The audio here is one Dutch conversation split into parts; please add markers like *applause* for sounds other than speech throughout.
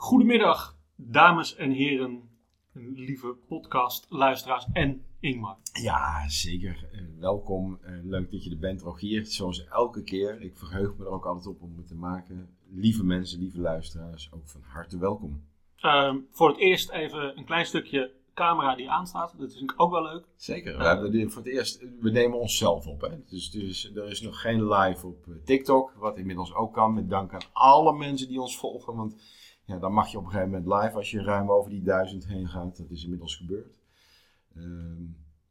Goedemiddag, dames en heren, lieve podcastluisteraars en Ingmar. Ja, zeker. Eh, welkom. Eh, leuk dat je er bent, Rogier. Zoals elke keer. Ik verheug me er ook altijd op om het te maken. Lieve mensen, lieve luisteraars, ook van harte welkom. Ehm, voor het eerst even een klein stukje camera die aanstaat. Dat vind ik ook wel leuk. Zeker. We, hebben dit voor het eerst, we nemen onszelf op. Hè? Dus, dus er is nog geen live op eh, TikTok, wat inmiddels ook kan. Met dank aan alle mensen die ons volgen. Want ja, dan mag je op een gegeven moment live als je ruim over die duizend heen gaat. Dat is inmiddels gebeurd. Ehm,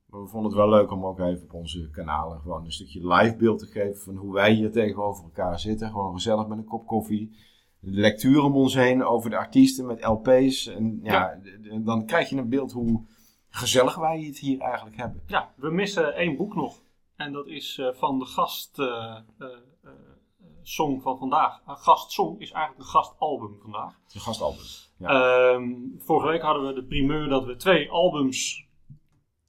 maar we vonden het wel leuk om ook even op onze kanalen gewoon een stukje live beeld te geven van hoe wij hier tegenover elkaar zitten. Gewoon gezellig met een kop koffie. De lectuur om ons heen over de artiesten met LP's. En ja, dan krijg je een beeld hoe gezellig wij het hier eigenlijk hebben. Ja, we missen één boek nog. En dat is uh, van de gast. Uh, uh, song van vandaag. Een gastsong is eigenlijk een gastalbum vandaag. Een gastalbum. Ja. Ehm, vorige week hadden we de primeur dat we twee albums,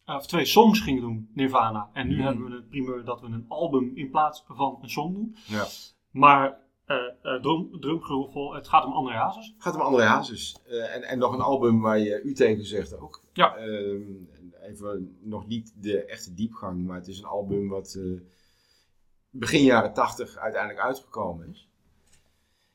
of twee songs gingen doen, Nirvana. En nu Mhm. hebben we de primeur dat we een album in plaats van een song doen. Ja. Maar uh, uh, drum, drumgeroffel, het gaat om André Hazes. Het gaat om André Hazes. Uh, en, en nog een album waar je u tegen zegt ook. Ja. Uh, even nog niet de echte diepgang, maar het is een album wat begin jaren tachtig uiteindelijk uitgekomen is.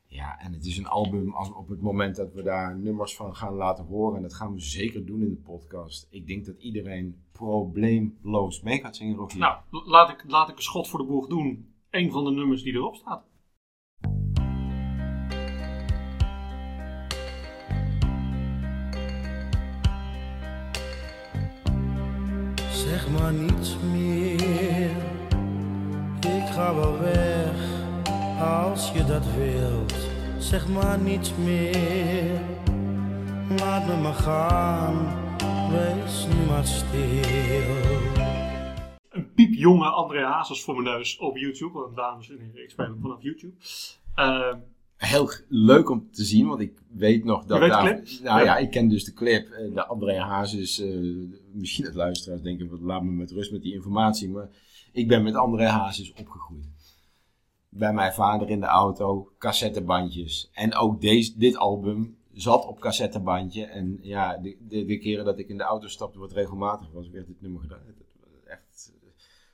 Ja, en het is een album als op het moment dat we daar nummers van gaan laten horen. En dat gaan we zeker doen in de podcast. Ik denk dat iedereen probleemloos mee gaat zingen, Rogier. Nou, laat ik, laat ik een schot voor de boeg doen. Een van de nummers die erop staat. Zeg maar niets meer, ga wel weg als je dat wilt. Zeg maar niets meer, laat me maar gaan, wees nu maar stil. Een piepjonge André Hazes voor mijn neus op YouTube. Want dames en heren, ik speel hem vanaf YouTube. Uh, Heel leuk om te zien, want ik weet nog dat je weet daar... de clip? Nou ja. ja, ik ken dus de clip. De André Hazes, uh, misschien het luisteraars denken, laat me met rust met die informatie. Maar ik ben met André Hazes opgegroeid. Bij mijn vader in de auto, cassettebandjes. En ook deze, dit album zat op cassettebandje. En ja, de, de, de keren dat ik in de auto stapte, wat regelmatig was, werd dit nummer gedaan. Echt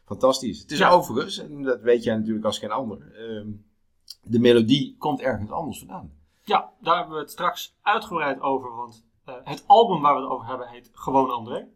fantastisch. Het is Ja. overigens, en dat weet jij natuurlijk als geen ander... Uh, de melodie komt ergens anders vandaan. Ja, daar hebben we het straks uitgebreid over. Want uh, het album waar we het over hebben heet Gewoon André.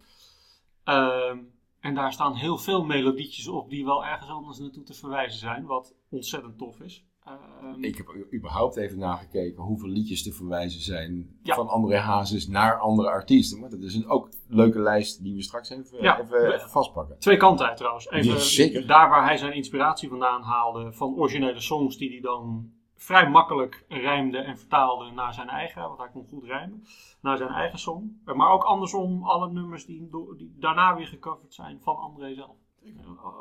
Uh, en daar staan heel veel melodietjes op die wel ergens anders naartoe te verwijzen zijn. Wat ontzettend tof is. Uh, ik heb überhaupt even nagekeken hoeveel liedjes te verwijzen zijn ja. van André Hazes naar andere artiesten. Maar dat is een ook leuke lijst die we straks even, ja, even, vastpakken. Twee kanten uit trouwens. Even, ja. Daar waar hij zijn inspiratie vandaan haalde van originele songs die hij dan vrij makkelijk rijmde en vertaalde naar zijn eigen, want hij kon goed rijmen, naar zijn eigen song. Maar ook andersom alle nummers die, die daarna weer gecoverd zijn van André zelf.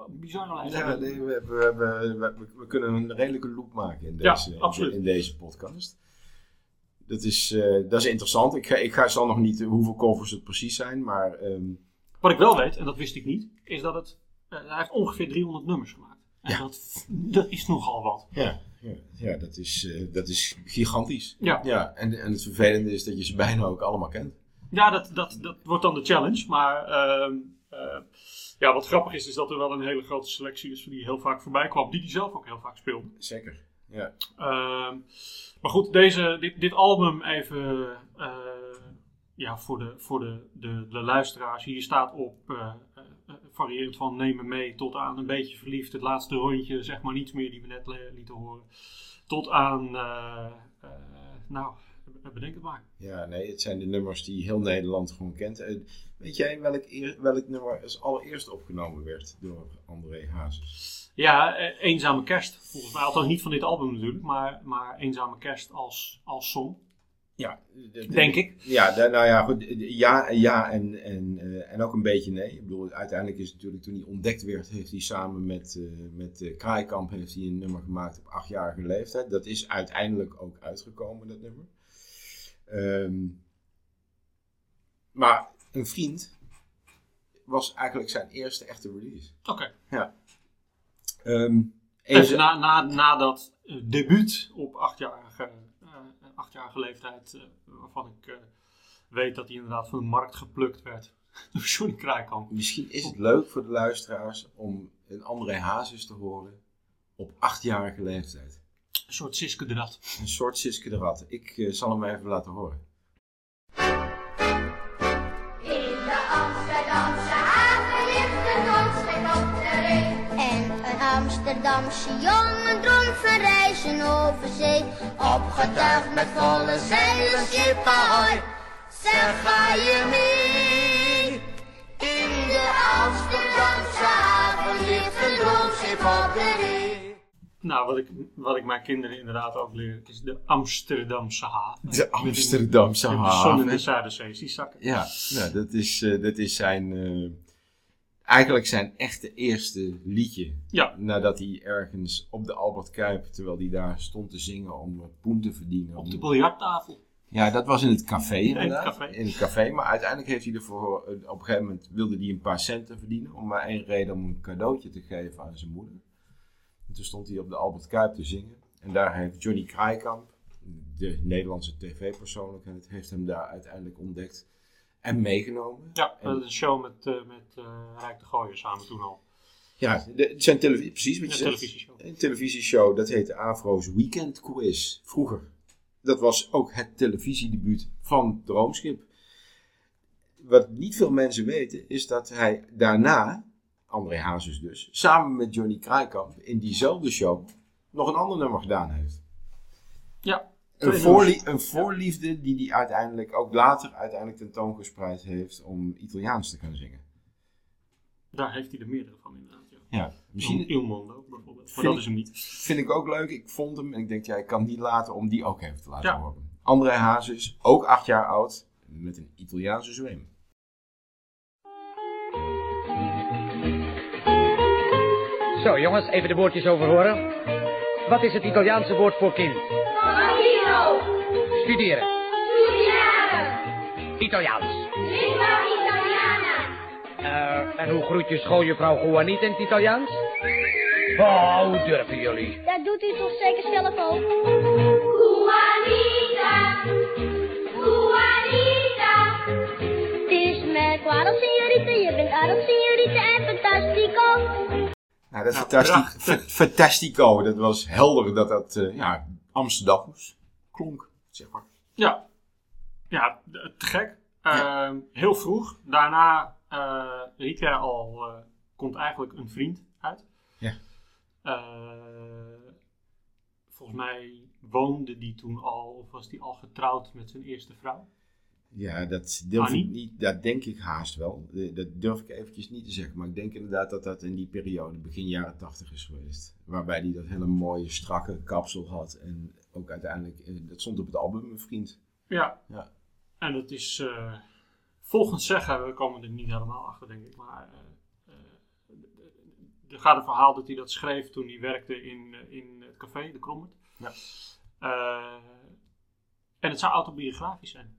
Bizarre lijst. Ja, nee, we, we, we, we, kunnen een redelijke loop maken in deze, ja, in, in deze podcast. Dat is, uh, dat is interessant. Ik, ga, ik ga, zal nog niet hoeveel covers het precies zijn, maar... Um... Wat ik wel weet, en dat wist ik niet, is dat het... Uh, hij heeft ongeveer 300 nummers gemaakt. En ja. dat, dat is nogal wat. Ja, ja, ja dat, is, uh, dat is gigantisch. Ja. ja en, en het vervelende is dat je ze bijna ook allemaal kent. Ja, dat, dat, dat wordt dan de challenge. Maar uh, ja, wat grappig is, is dat er wel een hele grote selectie is die heel vaak voorbij kwam. Die die zelf ook heel vaak speelde. Zeker, ja. Uh, maar goed, deze, dit, dit album even uh, ja, voor, de, voor de, de, de luisteraars. Hier staat op uh, variërend van neem me mee tot aan een beetje verliefd. Het laatste rondje, zeg maar niets meer die we net lieten horen. Tot aan, uh, nou, bedenk het maar. Ja, nee, het zijn de nummers die heel Nederland gewoon kent. Weet jij welk, welk nummer als allereerst opgenomen werd door André Hazes? Ja, Eenzame Kerst. Volgens mij, althans niet van dit album natuurlijk, maar, maar Eenzame Kerst als, als song. Ja, de, de, denk ik. Ja, nou ja, goed, ja, ja en, en, uh, en ook een beetje nee. Ik bedoel, uiteindelijk is het natuurlijk toen hij ontdekt werd, heeft hij samen met, uh, met uh, Kraaikamp heeft hij een nummer gemaakt op achtjarige leeftijd. Dat is uiteindelijk ook uitgekomen, dat nummer. Um, maar een vriend was eigenlijk zijn eerste echte release. Oké. Okay. Ja. Um, even na, na, na dat debuut op achtjarige achtjarige leeftijd, eh, waarvan ik eh, weet dat hij inderdaad van de markt geplukt werd *laughs* door Johnny Kraaikamp. Misschien is het leuk voor de luisteraars om een André Hazes te horen op achtjarige leeftijd. Een soort Siske de Rat. Een soort Siske de Rat. Ik eh, zal hem even laten horen. In de Amsterdamse haven ligt. En een Amsterdamse jongen reizen over zee. Opgetuigd met volle zeilen, schip ahoy. Zeg, ga je mee? In de Amsterdamse haven ligt een droomschip op de ree. Nou, wat ik, wat ik mijn kinderen inderdaad ook leer, is de Amsterdamse haven. De Amsterdamse Met de zon in de haven. Zuiderzee, die zakken. Ja, nou, dat, is, eh, dat is zijn. eh, eigenlijk zijn echte eerste liedje. Ja. Nadat hij ergens op de Albert Kuip, terwijl hij daar stond te zingen om wat poen te verdienen. Op de biljarttafel. Ja, dat was in het café het inderdaad. café. In het café, maar uiteindelijk heeft hij ervoor, eh, op een gegeven moment wilde hij een paar centen verdienen. Om maar één reden om een cadeautje te geven aan zijn moeder. En toen stond hij op de Albert Kuip te zingen. En daar heeft Johnny Kraaikamp, de Nederlandse tv-persoonlijkheid, heeft hem daar uiteindelijk ontdekt. En meegenomen. Ja, En- een show met, eh, met eh, Rijk de Gooier samen toen al. Ja, de, het zijn televisie, precies wat je Een zegt. televisieshow. Een televisieshow, dat heette Afro's Weekend Quiz. Vroeger. Dat was ook het televisiedebuut van Droomschip. Wat niet veel mensen weten, is dat hij daarna, André Hazes dus, samen met Johnny Kraaikamp in diezelfde show nog een ander nummer gedaan heeft. Ja, Een, Twee voorlie een voorliefde die hij uiteindelijk ook later uiteindelijk tentoongespreid heeft om Italiaans te gaan zingen. daar heeft hij er meerdere van inderdaad. Ja. Ja, misschien Il Mondo bijvoorbeeld. Maar dat ik- is hem niet. Vind ik ook leuk. Ik vond hem en ik denk, ja, ik kan niet laten om die ook even te laten Ja. horen. André Hazes, ook acht jaar oud, met een Italiaanse zweem. Zo jongens, even de woordjes over horen. Wat is het Italiaanse woord voor kind? Studeren. Italiaans. lingua italiana. Eh, en hoe groet je schooljuffrouw Juanita in het Italiaans? Oh, hoe durven jullie? Dat doet u toch zeker zelf ook? Juanita, Juanita. Het is merkwaardig, signorita. Je bent aardig, signorita, en fantastico. Nou, dat prachtig. fa- fantastico. Dat was helder dat dat eh, ja, Amsterdams klonk, zeg maar. Ja, ja te gek. Ehm, heel vroeg. Daarna riep hij al, eh, komt eigenlijk een vriend uit. Ja. Eh, volgens mij woonde die toen al, of was die al getrouwd met zijn eerste vrouw. Ja, dat durf Annie? ik niet. Dat denk ik haast wel. Eh, Dat durf ik eventjes niet te zeggen. Maar ik denk inderdaad dat dat in die periode, begin jaren tachtig is geweest. Waarbij hij dat hele mooie, strakke kapsel had. En ook uiteindelijk, eh, dat stond op het album, een vriend. Ja. Ja. En het is, eh, volgens zeggen, we komen er niet helemaal achter denk ik, maar eh, er gaat een verhaal dat hij dat schreef toen hij werkte in, in het café, de Krommert. Ja. En het zou autobiografisch zijn.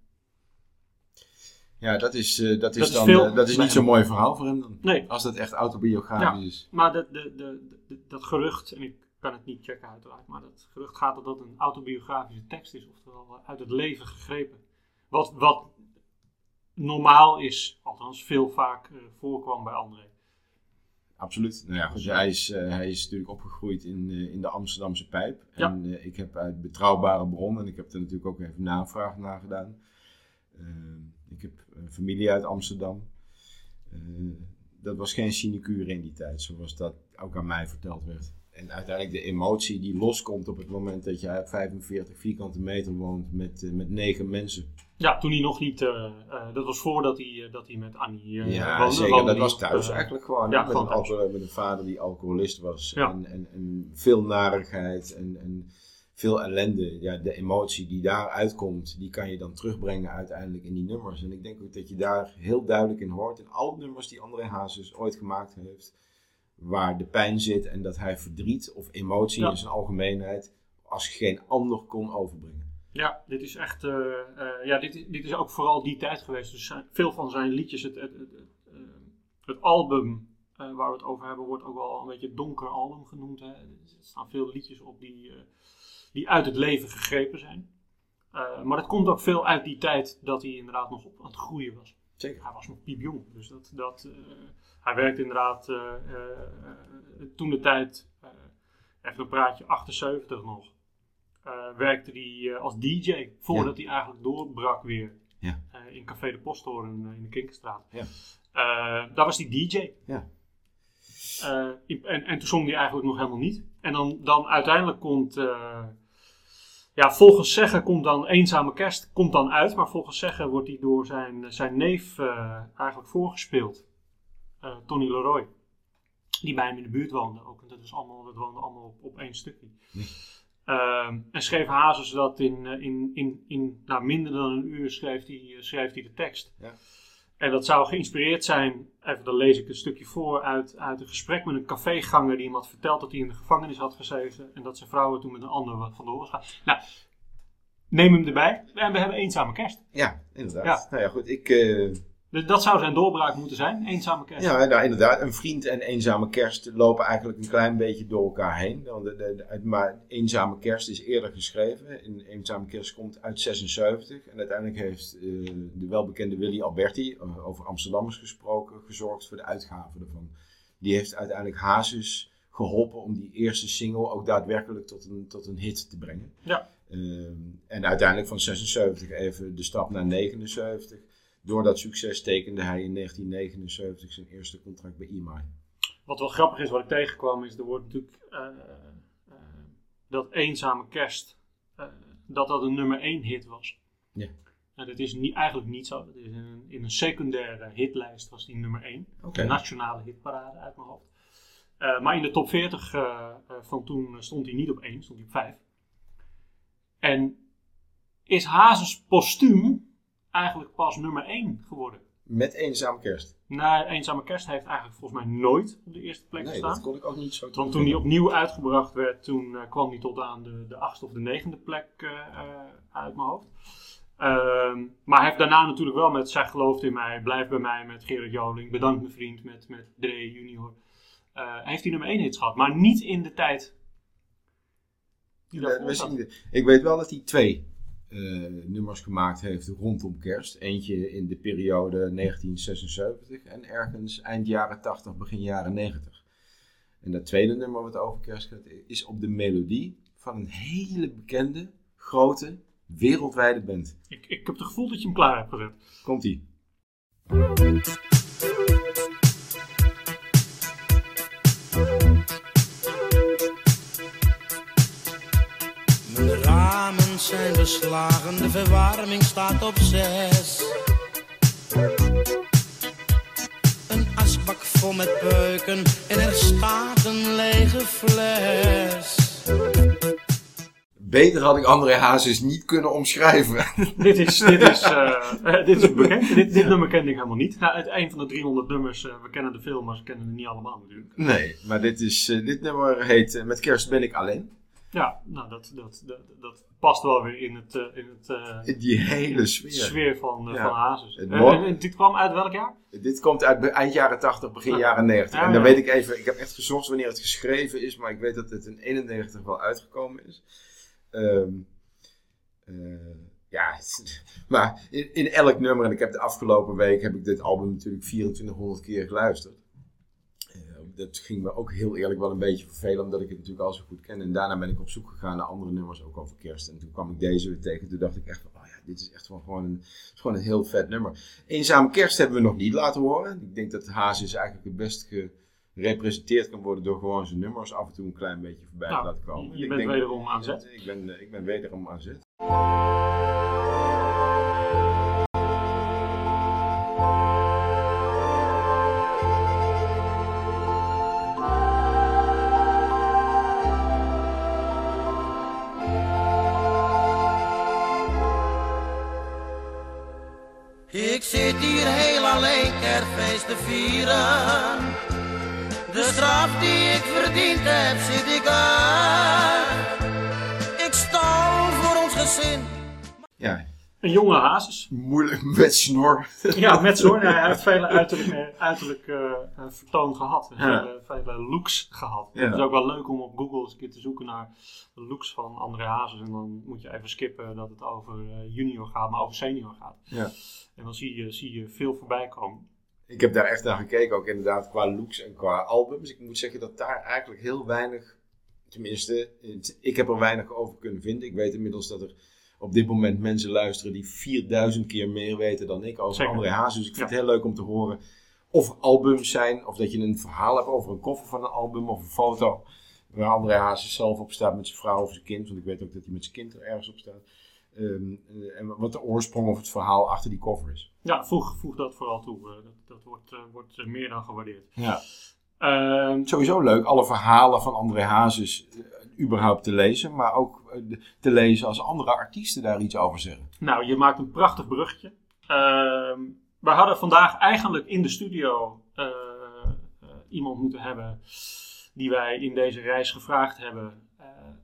Ja, dat is, eh, dat is, Dat is dan, veel eh, dat is niet zo'n mooi verhaal voor hem dan. Nee. Als dat echt autobiografisch Ja. is. Maar de, de, de, de- dat gerucht, en ik kan het niet checken uiteraard, maar dat gerucht gaat dat dat een autobiografische tekst is, oftewel uit het leven gegrepen. Wat, wat normaal is, althans veel vaak eh, voorkwam bij André. Absoluut. Nou ja, goed, hij, is, eh, hij is natuurlijk opgegroeid in, eh, in de Amsterdamse pijp. Ja. En eh, ik heb uit betrouwbare bronnen, en ik heb er natuurlijk ook even navraag naar gedaan. Ik heb een familie uit Amsterdam. Eh, dat was geen sinecure in die tijd, zoals dat ook aan mij verteld werd. En uiteindelijk de emotie die loskomt op het moment dat jij op 45 vierkante meter woont met, eh, met negen mensen. Ja, toen hij nog niet, eh, dat was voordat hij, dat hij met Annie eh, Ja, woonde. zeker. woonde Dat was thuis eigenlijk gewoon. ja, met, een met een vader die alcoholist was. Ja. En, en, en veel narigheid en, en veel ellende. Ja, de emotie die daar uitkomt, die kan je dan terugbrengen uiteindelijk in die nummers. En ik denk ook dat je daar heel duidelijk in hoort. In alle nummers die André Hazes ooit gemaakt heeft. Waar de pijn zit en dat hij verdriet of emotie Ja. in zijn algemeenheid als geen ander kon overbrengen. Ja, dit is echt, eh, eh, ja, dit, is- dit is ook vooral die tijd geweest. Dus zijn- veel van zijn liedjes, het, het, het, het, eh, het album waar we het over hebben, wordt ook wel een beetje donker album genoemd. Hè. Er staan veel liedjes op die, die uit het leven gegrepen zijn. Eh, maar dat komt ook veel uit die tijd dat hij inderdaad nog op aan het groeien was. Zeker. Hij was nog piepjong. Dus dat, dat, eh, hij werkte inderdaad eh, toen de tijd, even een praatje 78 nog, werkte hij als DJ voordat hij eigenlijk doorbrak weer Ja. in Café de Posthoorn in de Kinkerstraat. Ja. Daar was hij DJ. Ja. En, en toen zong hij eigenlijk nog helemaal niet. En dan, dan uiteindelijk komt, ja, volgens zeggen komt dan Eenzame Kerst komt dan uit. Maar volgens zeggen wordt hij door zijn, zijn neef eh, eigenlijk voorgespeeld. Eh, Tony Leroy. Die bij hem in de buurt woonde ook. En dat, is allemaal, dat woonde allemaal op, op één stukje. Ehm, en schreef Hazes dat in, eh, in, in, in nou, minder dan een uur schreef hij, schreef hij de tekst. Ja. En dat zou geïnspireerd zijn, even dan lees ik een stukje voor, uit, uit een gesprek met een caféganger die hem had verteld dat hij in de gevangenis had gezeten. En dat zijn vrouw er toen met een ander wat vandoor was gegaan. Nou, neem hem erbij en we hebben eenzame kerst. Ja, inderdaad. Ja. Nou ja, goed. Ik, eh, Dus dat zou zijn doorbraak moeten zijn, eenzame kerst. ja, nou, inderdaad. Een vriend en eenzame kerst lopen eigenlijk een klein beetje door elkaar heen. Maar eenzame kerst is eerder geschreven. In eenzame kerst komt uit 76. En uiteindelijk heeft eh, de welbekende Willy Alberti, eh, over Amsterdammers gesproken, gezorgd voor de uitgave ervan. Die heeft uiteindelijk Hazes geholpen om die eerste single ook daadwerkelijk tot een, tot een hit te brengen. Ja. Ehm, en uiteindelijk van 76 even de stap naar 79. Door dat succes tekende hij in 1979 zijn eerste contract bij EMI. Wat wel grappig is, wat ik tegenkwam, is er wordt natuurlijk eh, eh, dat eenzame kerst, eh, dat dat een nummer 1 hit was. Ja. En dat is niet, eigenlijk niet zo. Dat is in, een, in een secundaire hitlijst was die nummer 1. Oké. Een nationale hitparade uit mijn hoofd. Maar in de top 40 eh, eh, van toen stond hij niet op 1, stond hij op 5. En is Hazes postuum eigenlijk pas nummer 1 geworden. Met eenzame kerst. Na Eenzame Kerst heeft eigenlijk volgens mij nooit op de eerste plek Nee, gestaan. dat kon ik ook niet zo Want toen die opnieuw uitgebracht werd, toen eh, kwam die tot aan de, de achtste of de negende plek eh, eh, uit mijn hoofd. Ehm, maar hij heeft daarna natuurlijk wel met Zij gelooft in mij, Blijf bij mij met Gerard Joling, Bedankt mijn vriend met, met Dre Junior. Heeft hij nummer 1 hits gehad, maar niet in de tijd. Die Ja, we zien- ik weet wel dat hij twee nummers gemaakt heeft rondom kerst. Eentje in de periode 1976 en ergens eind jaren 80, begin jaren 90. En dat tweede nummer wat over kerst gaat, is op de melodie van een hele bekende, grote, wereldwijde band. Ik, ik heb het gevoel dat je hem klaar hebt gezet. Komt-ie. Zijn beslagen, de verwarming staat op zes. Een asbak vol met peuken en er staat een lege fles. Beter had ik André Hazes niet kunnen omschrijven. *laughs* dit is, dit is, eh, *laughs* dit is bekend. Dit, dit nummer kende ik helemaal niet. Nou, uit een van de 300 nummers, eh, we kennen de film, maar ze kennen het niet allemaal natuurlijk. nee, maar dit, is, eh, dit nummer heet Met kerst ben ik alleen. Ja, nou, dat, dat, dat, dat past wel weer in het, eh, in het eh, Die hele sfeer. sfeer van, eh, Ja. van Hazes. En, en dit kwam uit welk jaar? Dit komt uit eind jaren 80, begin Ja. jaren 90. Ja, en dan weet ik even, ik heb echt gezocht wanneer het geschreven is, maar ik weet dat het in 91 wel uitgekomen is. Ehm, eh, ja, *laughs* maar in, in elk nummer, en ik heb de afgelopen week, heb ik dit album natuurlijk 2400 keer geluisterd. Dat ging me ook heel eerlijk wel een beetje vervelen, omdat ik het natuurlijk al zo goed ken. En daarna ben ik op zoek gegaan naar andere nummers, ook over kerst. En toen kwam ik deze weer tegen, toen dacht ik echt van, oh ja, dit is echt wel gewoon een, gewoon een heel vet nummer. Eenzame kerst hebben we nog niet laten horen. Ik denk dat Hazes eigenlijk het best gerepresenteerd kan worden door gewoon zijn nummers af en toe een klein beetje voorbij Nou, te laten komen. je Ik bent denk- wederom aan zet. Ik ben, ik ben wederom aan zet. Vieren. De straf die ik verdiend heb, zit ik uit. Ik stal voor ons gezin. Ja, Een jonge hazes. Moeilijk met snor. Ja, met zo'n. Hij heeft vele uiterlijk, uiterlijk eh, eh, vertoon gehad. Ja. Vele, vele looks gehad. Ja. Het is ook wel leuk om op Google eens een keer te zoeken naar de looks van André Hazes. En dan moet je even skippen dat het over eh, junior gaat, maar over senior gaat. Ja. En dan zie je, zie je veel voorbij komen. Ik heb daar echt naar gekeken, ook inderdaad qua looks en qua albums. Ik moet zeggen dat daar eigenlijk heel weinig, tenminste, ik heb er weinig over kunnen vinden. Ik weet inmiddels dat er op dit moment mensen luisteren die 4000 keer meer weten dan ik over Zeker. André Hazes. Dus ik vind Ja. het heel leuk om te horen of albums zijn, of dat je een verhaal hebt over een koffer van een album of een foto. Waar André Hazes zelf op staat met zijn vrouw of zijn kind, want ik weet ook dat hij met zijn kind er ergens op staat. Ehm, eh, en wat de oorsprong of het verhaal achter die koffer is. Ja, voeg, voeg dat vooral toe. Eh, dat dat wordt, eh, wordt meer dan gewaardeerd. Ja. Ehm, Sowieso leuk, alle verhalen van André Hazes überhaupt te lezen, maar ook te lezen als andere artiesten daar iets over zeggen. Nou, je maakt een prachtig bruggetje. Ehm we hadden vandaag eigenlijk in de studio iemand moeten hebben die wij in deze reis gevraagd hebben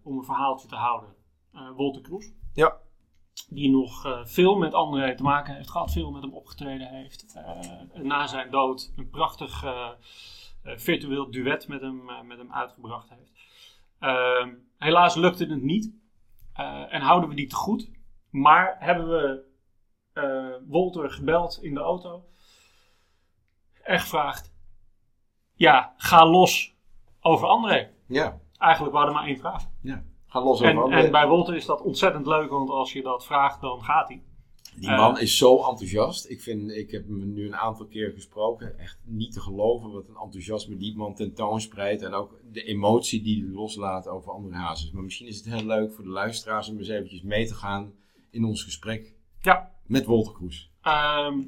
om een verhaaltje te houden. Wolter Kroes. Ja. Die nog eh, veel met André te maken heeft gehad, veel met hem opgetreden heeft. Eh, na zijn dood een prachtig eh, virtueel duet met hem, met hem uitgebracht heeft. Ehm, helaas lukte het niet. En houden we die te goed. Maar hebben we eh Wolter gebeld in de auto. En gevraagd. Ja, ga los over André. Ja, Eigenlijk waren er maar één vraag. ja. Ga los En, en bij Wolter is dat ontzettend leuk, want als je dat vraagt, dan gaat hij. Die man is zo enthousiast. Ik, vind, ik heb hem nu een aantal keer gesproken. Echt niet te geloven wat een enthousiasme die man tentoonspreidt. En ook de emotie die hij loslaat over André Hazes. Maar misschien is het heel leuk voor de luisteraars om eens eventjes mee te gaan in ons gesprek Ja, met Wolter Kroes. Ehm,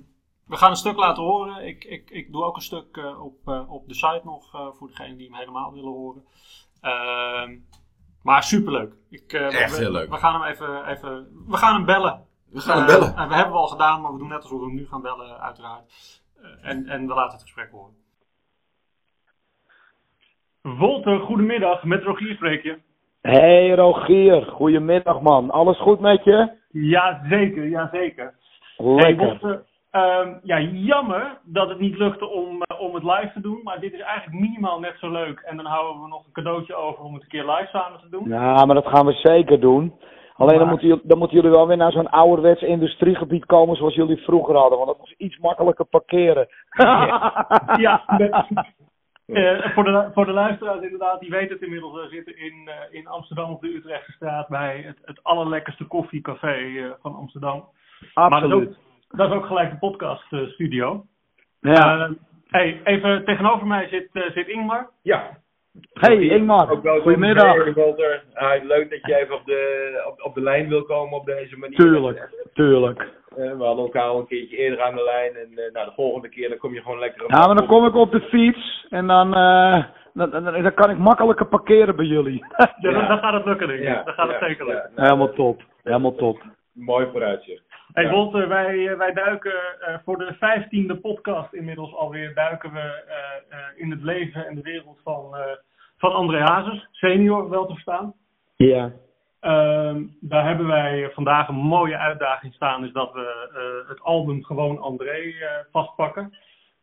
we gaan een stuk laten horen. Ik, ik, ik doe ook een stuk eh, op, eh, op de site nog eh, voor degenen die hem helemaal willen horen. Ehm, maar superleuk. Ik, eh, Echt we, heel leuk. We gaan hem even, even we gaan hem bellen. We gaan hem Eh, bellen. en we hebben we al gedaan, maar we doen net alsof we hem nu gaan bellen, uiteraard. Eh, en, en we laten het gesprek horen. Wolter, goedemiddag. Met Rogier spreek je. Hey Rogier, goedemiddag man. Alles goed met je? Ja, zeker. Ja, zeker. Hey, Lekker. Ehm, ja, jammer dat het niet lukte om, eh, om het live te doen. Maar dit is eigenlijk minimaal net zo leuk. En dan houden we nog een cadeautje over om het een keer live samen te doen. Ja, maar dat gaan we zeker doen. Alleen dan moeten, jullie, dan moeten jullie wel weer naar zo'n ouderwets industriegebied komen zoals jullie vroeger hadden. Want dat was iets makkelijker parkeren. *laughs* Ja, met- *laughs* eh, voor, de, voor de luisteraars inderdaad, die weten het inmiddels. We zitten in, eh, in Amsterdam op de Utrechtse straat bij het, het allerlekkerste koffiecafé van Amsterdam. Absoluut. Dat is ook gelijk de podcaststudio. Ja. Eh, hey, even tegenover mij zit, eh, zit Ingmar. Ja. Hey Ingmar, Ook goedemiddag. Walter. Ah, leuk dat je even op de, op, op de lijn wil komen op deze manier. Tuurlijk, tuurlijk. Eh, we hadden elkaar al een keertje eerder aan de lijn. En eh, nou, de volgende keer dan kom je gewoon lekker op. Ja, maar dan kom ik op de fiets en dan, eh, dan, dan, dan kan ik makkelijker parkeren bij jullie. Ja, Ja. Dan, dan gaat het lukken, denk ik. Ja, dan gaat het zeker lukken. ja, nou, Helemaal top, helemaal top. Mooi vooruitzicht. Hey. Wolter, wij, eh, wij duiken eh, voor de vijftiende podcast inmiddels alweer duiken we eh, in het leven en de wereld van, van André Hazes, senior wel te verstaan. Ja. Ehm, daar hebben wij vandaag een mooie uitdaging staan, is dat we het album Gewoon André vastpakken.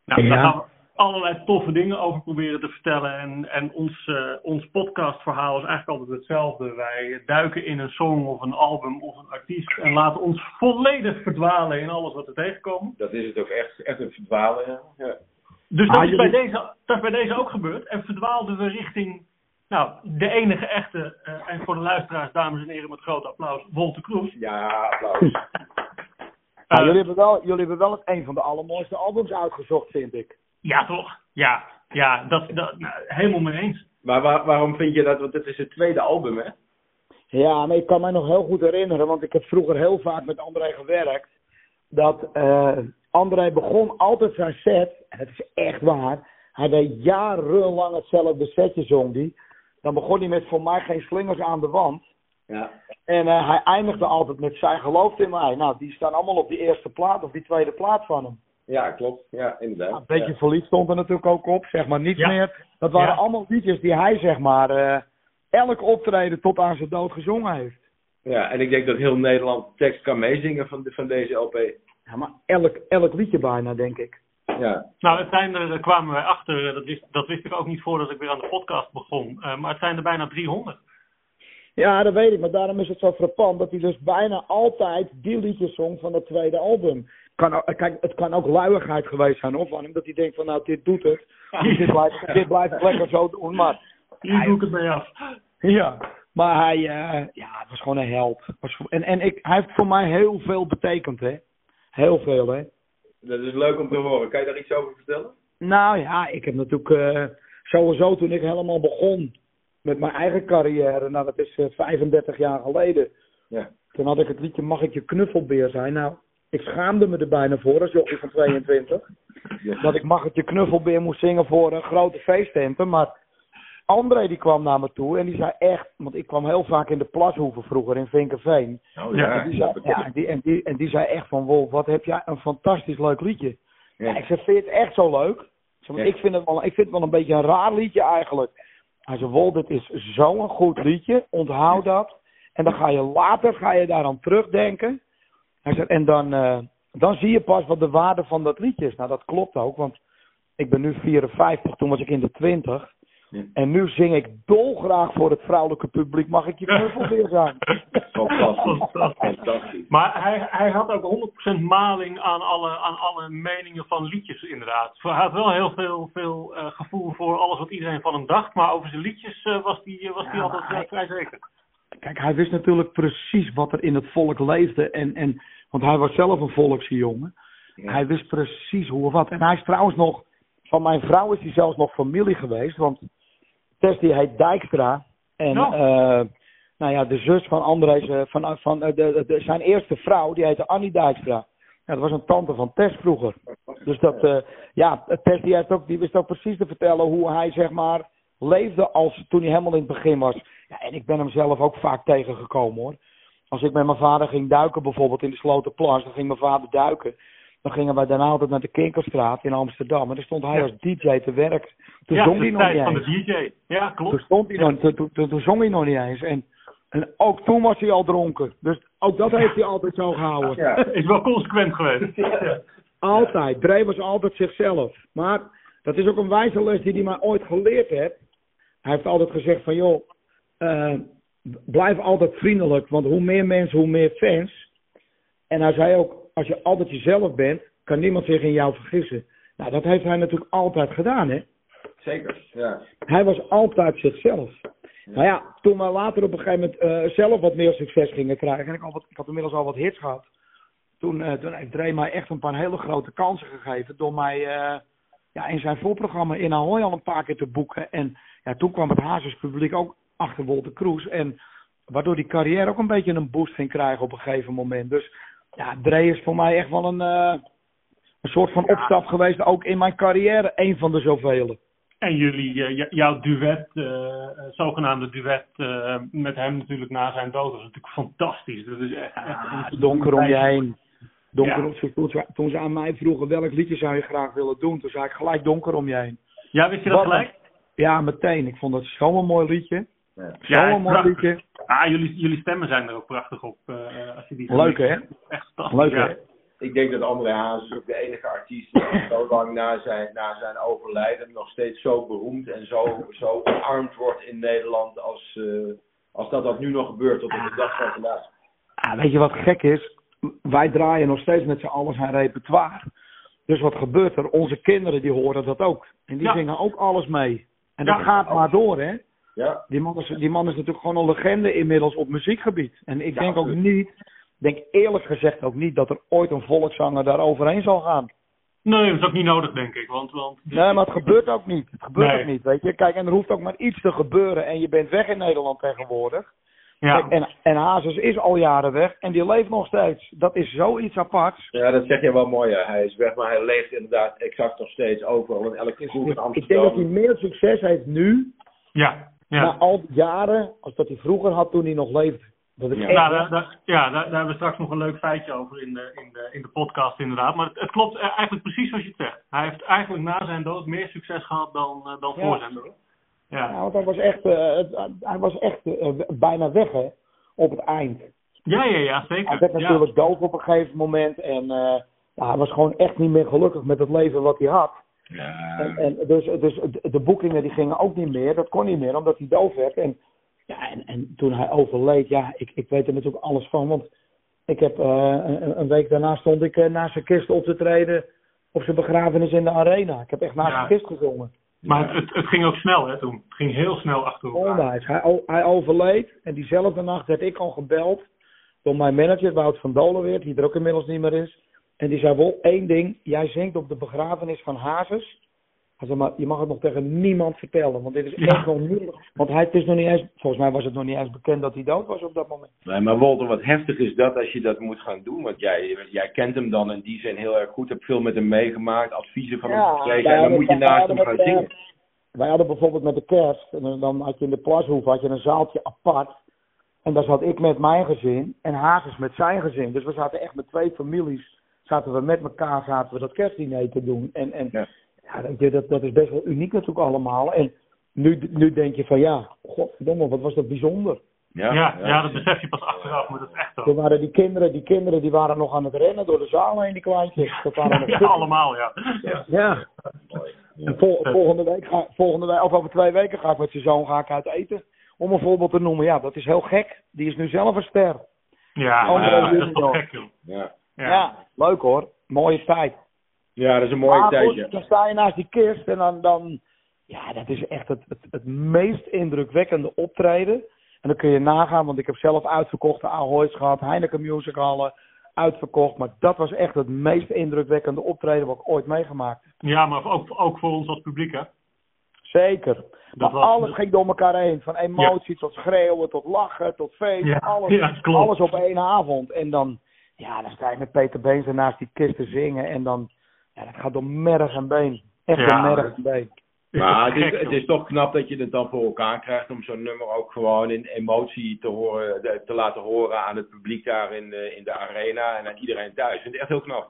Nou, Ja. daar gaan we allerlei toffe dingen over proberen te vertellen. En, en ons, eh, ons podcastverhaal is eigenlijk altijd hetzelfde. Wij duiken in een song of een album of een artiest en laten ons volledig verdwalen in alles wat we tegenkomen. Dat is het ook echt, echt een verdwalen. Ja. Ja. Dus dat, Ah, is bij deze, dat is bij deze ook gebeurd. En verdwaalden we richting nou, de enige echte, eh, en voor de luisteraars, dames en heren, met groot applaus, Wolter Kroes. ja, applaus. *laughs* Eh, jullie, hebben wel, jullie hebben wel het een van de allermooiste albums uitgezocht, vind ik. Ja, toch? Ja, ja dat, dat, nou, helemaal mee eens. Maar waar- waarom vind je dat? Want het is het tweede album, hè? Ja, maar ik kan mij nog heel goed herinneren, want ik heb vroeger heel vaak met André gewerkt. Dat eh André begon altijd zijn set, en het is echt waar. Hij deed jarenlang hetzelfde setje, zong die. Dan begon hij met voor mij geen slingers aan de wand. Ja. En eh, hij eindigde altijd met zij gelooft in mij. Nou, die staan allemaal op die eerste plaat of die tweede plaat van hem. Ja, klopt. Ja, inderdaad. Een beetje Ja. verliefd stond er natuurlijk ook op, zeg maar niets Ja. meer. Dat waren Ja. allemaal liedjes die hij, zeg maar, eh, elk optreden tot aan zijn dood gezongen heeft. Ja, en ik denk dat heel Nederland de tekst kan meezingen van, de- van deze LP. Ja, maar elk, elk liedje bijna, denk ik. Ja, Nou, het zijn er, daar kwamen wij achter, dat wist, dat wist ik ook niet voordat ik weer aan de podcast begon. Eh, maar het zijn er bijna 300. Ja, dat weet ik, maar daarom is het zo frappant dat hij dus bijna altijd die liedjes zong van het tweede album. Kan, ook- kijk, het kan ook luiigheid geweest zijn hoor, van hem, dat hij denkt van nou, dit doet het. dit, blijft, dit blijft ik lekker zo doen, maar Hier doe ik het mee af. ja. Maar hij, eh, ja, het was gewoon een held. En, en ik, hij heeft voor mij heel veel betekend, hè. Heel veel, hè. dat is leuk om te horen. Kan je daar iets over vertellen? Nou ja, ik heb natuurlijk eh, sowieso toen ik helemaal begon met mijn eigen carrière, nou dat is eh, 35 jaar geleden. Ja. Toen had ik het liedje Mag ik je knuffelbeer zijn? Nou, ik schaamde me er bijna voor als jochie van 22. Dat ik Mag ik je knuffelbeer moest zingen voor een grote feesttenten. Maar André die kwam naar me toe en die zei echt, want ik kwam heel vaak in de plashoeven vroeger in Vinkerveen. Oh Ja, En die zei, ja, en die, en, die, en die zei echt van, Wolf, wat heb jij een fantastisch leuk liedje. Ja. ik zei, vind je het echt zo leuk? Ik, zei, ik, vind het wel, ik vind het wel een beetje een raar liedje eigenlijk. Hij zei, Wol, dit is zo'n goed liedje, onthoud dat. En dan ga je later ga je daar aan terugdenken. Hij en dan, eh, dan zie je pas wat de waarde van dat liedje is. Nou, dat klopt ook, want ik ben nu 54, toen was ik in de 20. Ja. En nu zing ik dolgraag voor het vrouwelijke publiek. Mag ik je *laughs* knuffelbeer zijn? Fantastisch. Fantastisch. Maar hij, hij had ook 100% maling aan alle, aan alle meningen van liedjes, inderdaad. Hij had wel heel veel, veel eh, gevoel voor alles wat iedereen van hem dacht. Maar over zijn liedjes eh, was hij was die Ja, altijd hij- vrij zeker. Kijk, hij wist natuurlijk precies wat er in het volk leefde. En, en, want hij was zelf een volksjongen. Ja. Hij wist precies hoe of wat. En hij is trouwens nog, van mijn vrouw is hij zelfs nog familie geweest. Want Tess die heet Dijkstra. En Ja. eh, nou ja, de zus van André's, eh, van, van, eh, de, de, zijn eerste vrouw, die heette Annie Dijkstra. Ja, dat was een tante van Tess vroeger. Dus dat, ja, Tess die, heeft ook, die wist ook precies te vertellen hoe hij zeg maar leefde als toen hij helemaal in het begin was. Ja, en ik ben hem zelf ook vaak tegengekomen hoor. Als ik met mijn vader ging duiken bijvoorbeeld in de Slotenplas, dan ging mijn vader duiken. Dan gingen wij daarna altijd naar de Kinkerstraat in Amsterdam. En daar stond hij Ja. als DJ te werk. Toen ja, zong hij nog niet van eens. de DJ. Ja, klopt. Toen, stond hij nog, toen, toen, toen, zong hij nog niet eens. En, en ook toen was hij al dronken. Dus ook dat heeft hij altijd zo gehouden. Ja. *laughs* Is wel consequent geweest. *laughs* Ja. Altijd. Dre was altijd zichzelf. Maar dat is ook een wijze les die hij mij ooit geleerd heeft. Hij heeft altijd gezegd van joh, eh, blijf altijd vriendelijk. Want hoe meer mensen, hoe meer fans. En hij zei ook, als je altijd jezelf bent, kan niemand zich in jou vergissen. Nou, dat heeft hij natuurlijk altijd gedaan, hè. Zeker. Ja. Hij was altijd zichzelf. Maar ja, toen we later op een gegeven moment eh, zelf wat meer succes gingen krijgen. En ik, al wat, ik had inmiddels al wat hits gehad. Toen, eh, toen heeft Dre mij echt een paar hele grote kansen gegeven. Door mij eh, ja, in zijn voorprogramma in Ahoy al een paar keer te boeken. En ja, toen kwam het Hazes publiek ook achter Wolter Kroes. En waardoor die carrière ook een beetje een boost ging krijgen op een gegeven moment. Dus ja, Dre is voor mij echt wel een, eh, een soort van opstap geweest. Ook in mijn carrière, een van de zoveel. En jullie, eh, jouw duet, eh, zogenaamde duet met hem natuurlijk na zijn dood, was natuurlijk fantastisch. Dat is echt, echt een- donker om je heen. Donker Ja. om, toen, ze, toen ze aan mij vroegen welk liedje zou je graag willen doen, toen zei ik gelijk donker om je heen. Ja, wist je dat Wat gelijk? Ja, meteen. Ik vond dat zo'n mooi liedje. Ja. Ja, Zo'n mooi liedje. Ah, jullie, jullie stemmen zijn er ook prachtig op. eh, als je die Leuk, hè? Echt fantastisch. Leuk ja. hè? Ik denk dat André Hazes ook de enige artiest is die zo lang na zijn, na zijn overlijden nog steeds zo beroemd en zo, zo omarmd wordt in Nederland als, eh, als dat dat nu nog gebeurt tot op de dag van vandaag. Ah, weet je wat gek is? Wij draaien nog steeds met z'n allen zijn repertoire. Dus wat gebeurt er? Onze kinderen die horen dat ook. En die Ja. zingen ook alles mee. En dat Ja. gaat maar door, hè? Ja, Die man, is, die man is natuurlijk gewoon een legende inmiddels op muziekgebied. En ik Ja, denk ook niet, denk eerlijk gezegd ook niet dat er ooit een volkszanger daar overheen zal gaan. Nee, dat is ook niet nodig, denk ik. Want, want Nee, maar het gebeurt ook niet. Het gebeurt Nee. ook niet, weet je. Kijk, en er hoeft ook maar iets te gebeuren en je bent weg in Nederland tegenwoordig. ja. Kijk, en, en Hazes is al jaren weg en die leeft nog steeds. Dat is zoiets aparts. ja, dat zeg je wel mooi. Ja. Hij is weg, maar hij leeft inderdaad exact nog steeds overal in elke kroeg in Ik, ik denk dat hij Amsterdam. meer succes heeft nu, ja, ja. na al die jaren, als dat hij vroeger had toen hij nog leefde. Dat is Ja. echt... Nou, daar, daar- ja, daar, daar hebben we straks nog een leuk feitje over in de, in de, in de podcast inderdaad. Maar het, het klopt eh, eigenlijk precies zoals je het zegt. Hij heeft eigenlijk na zijn dood meer succes gehad dan, eh, dan Ja. voor zijn dood. Ja. Ja, want hij was echt, eh, het- hij was echt bijna weg, hè. op het eind. Ja, ja, ja, Hij zeker. werd Ja. natuurlijk dood op een gegeven moment. En eh, ja, hij was gewoon echt niet meer gelukkig met het leven wat hij had. Ja. En, en dus, dus de- boekingen die gingen ook niet meer. Dat kon niet meer, omdat hij doof werd. En, ja, en, en toen hij overleed, ja, ik, ik weet er natuurlijk alles van. Want ik heb eh, een, een week daarna stond ik eh, naast zijn kist op te treden op zijn begrafenis in de arena. Ik heb echt naast Ja. zijn kist gezongen. Maar het, het, het ging ook snel, hè, toen. Het ging heel snel achter elkaar. Onwijs. Hij, hij overleed en diezelfde nacht werd ik al gebeld door mijn manager, Wout van Dolenweert, die er ook inmiddels niet meer is. En die zei wel één ding, jij zingt op de begrafenis van Hazes. Hij zei, maar je mag het nog tegen niemand vertellen, want dit is Ja. echt nog niet... Want hij, het is nog niet eens, volgens mij was het nog niet eens bekend dat hij dood was op dat moment. Nee, maar Walter, wat heftig is dat als je dat moet gaan doen. Want jij, jij kent hem dan in die zin heel erg goed. Hebt veel met hem meegemaakt. Adviezen van hem gekregen. En dan moet je wij naast hadden hem gaan met, eh, zingen. Wij hadden bijvoorbeeld met de kerst, en dan- dan had je in de plashoef had je een zaaltje apart. En daar zat ik met mijn gezin en Hazes met zijn gezin. Dus we zaten echt met twee families, zaten we met elkaar zaten we dat kerstdiner te doen. En, en Ja. ja. weet je, dat, dat is best wel uniek natuurlijk allemaal. En nu, nu denk je van ja, godverdomme, wat was dat bijzonder. Ja, ja, dat besef je pas achteraf, maar dat is echt Toen zo. waren die kinderen, die kinderen die waren nog aan het rennen door de zaal heen, die kleintjes. Dat waren Ja, allemaal, ja. ja. Ja. En vol- volgende week, ga, volgende week, of over twee weken ga ik met zijn zoon ga ik uit eten. Om een voorbeeld te noemen. Ja, dat is heel gek. Die is nu zelf een ster. Ja, Andere ja, dat is toch gek, joh. Ja. Ja. Ja. leuk hoor. Mooie tijd. ja, dat is een mooie maar tijd. goed, ja. dan sta je naast die kist en dan, dan ja, dat is echt het, het, het meest indrukwekkende optreden. En dan kun je nagaan, want ik heb zelf uitverkochte Ahoy's gehad, Heineken Musicallen, uitverkocht. Maar dat was echt het meest indrukwekkende optreden wat ik ooit meegemaakt heb. Ja, maar ook, ook voor ons als publiek, hè. Zeker. Maar was- alles ging door elkaar heen. Van emotie tot schreeuwen, tot lachen, tot feest. Ja, alles, ja, klopt. alles op één avond. En dan, ja, dan sta je met Peter Beens naast die kist te zingen. En dan, ja, dat gaat door merg en been. Echt Ja. door merg en been. Maar het is, het is toch knap dat je het dan voor elkaar krijgt om zo'n nummer ook gewoon in emotie te, horen, te laten horen aan het publiek daar in de, in de arena en aan iedereen thuis. Ik vind het echt heel knap.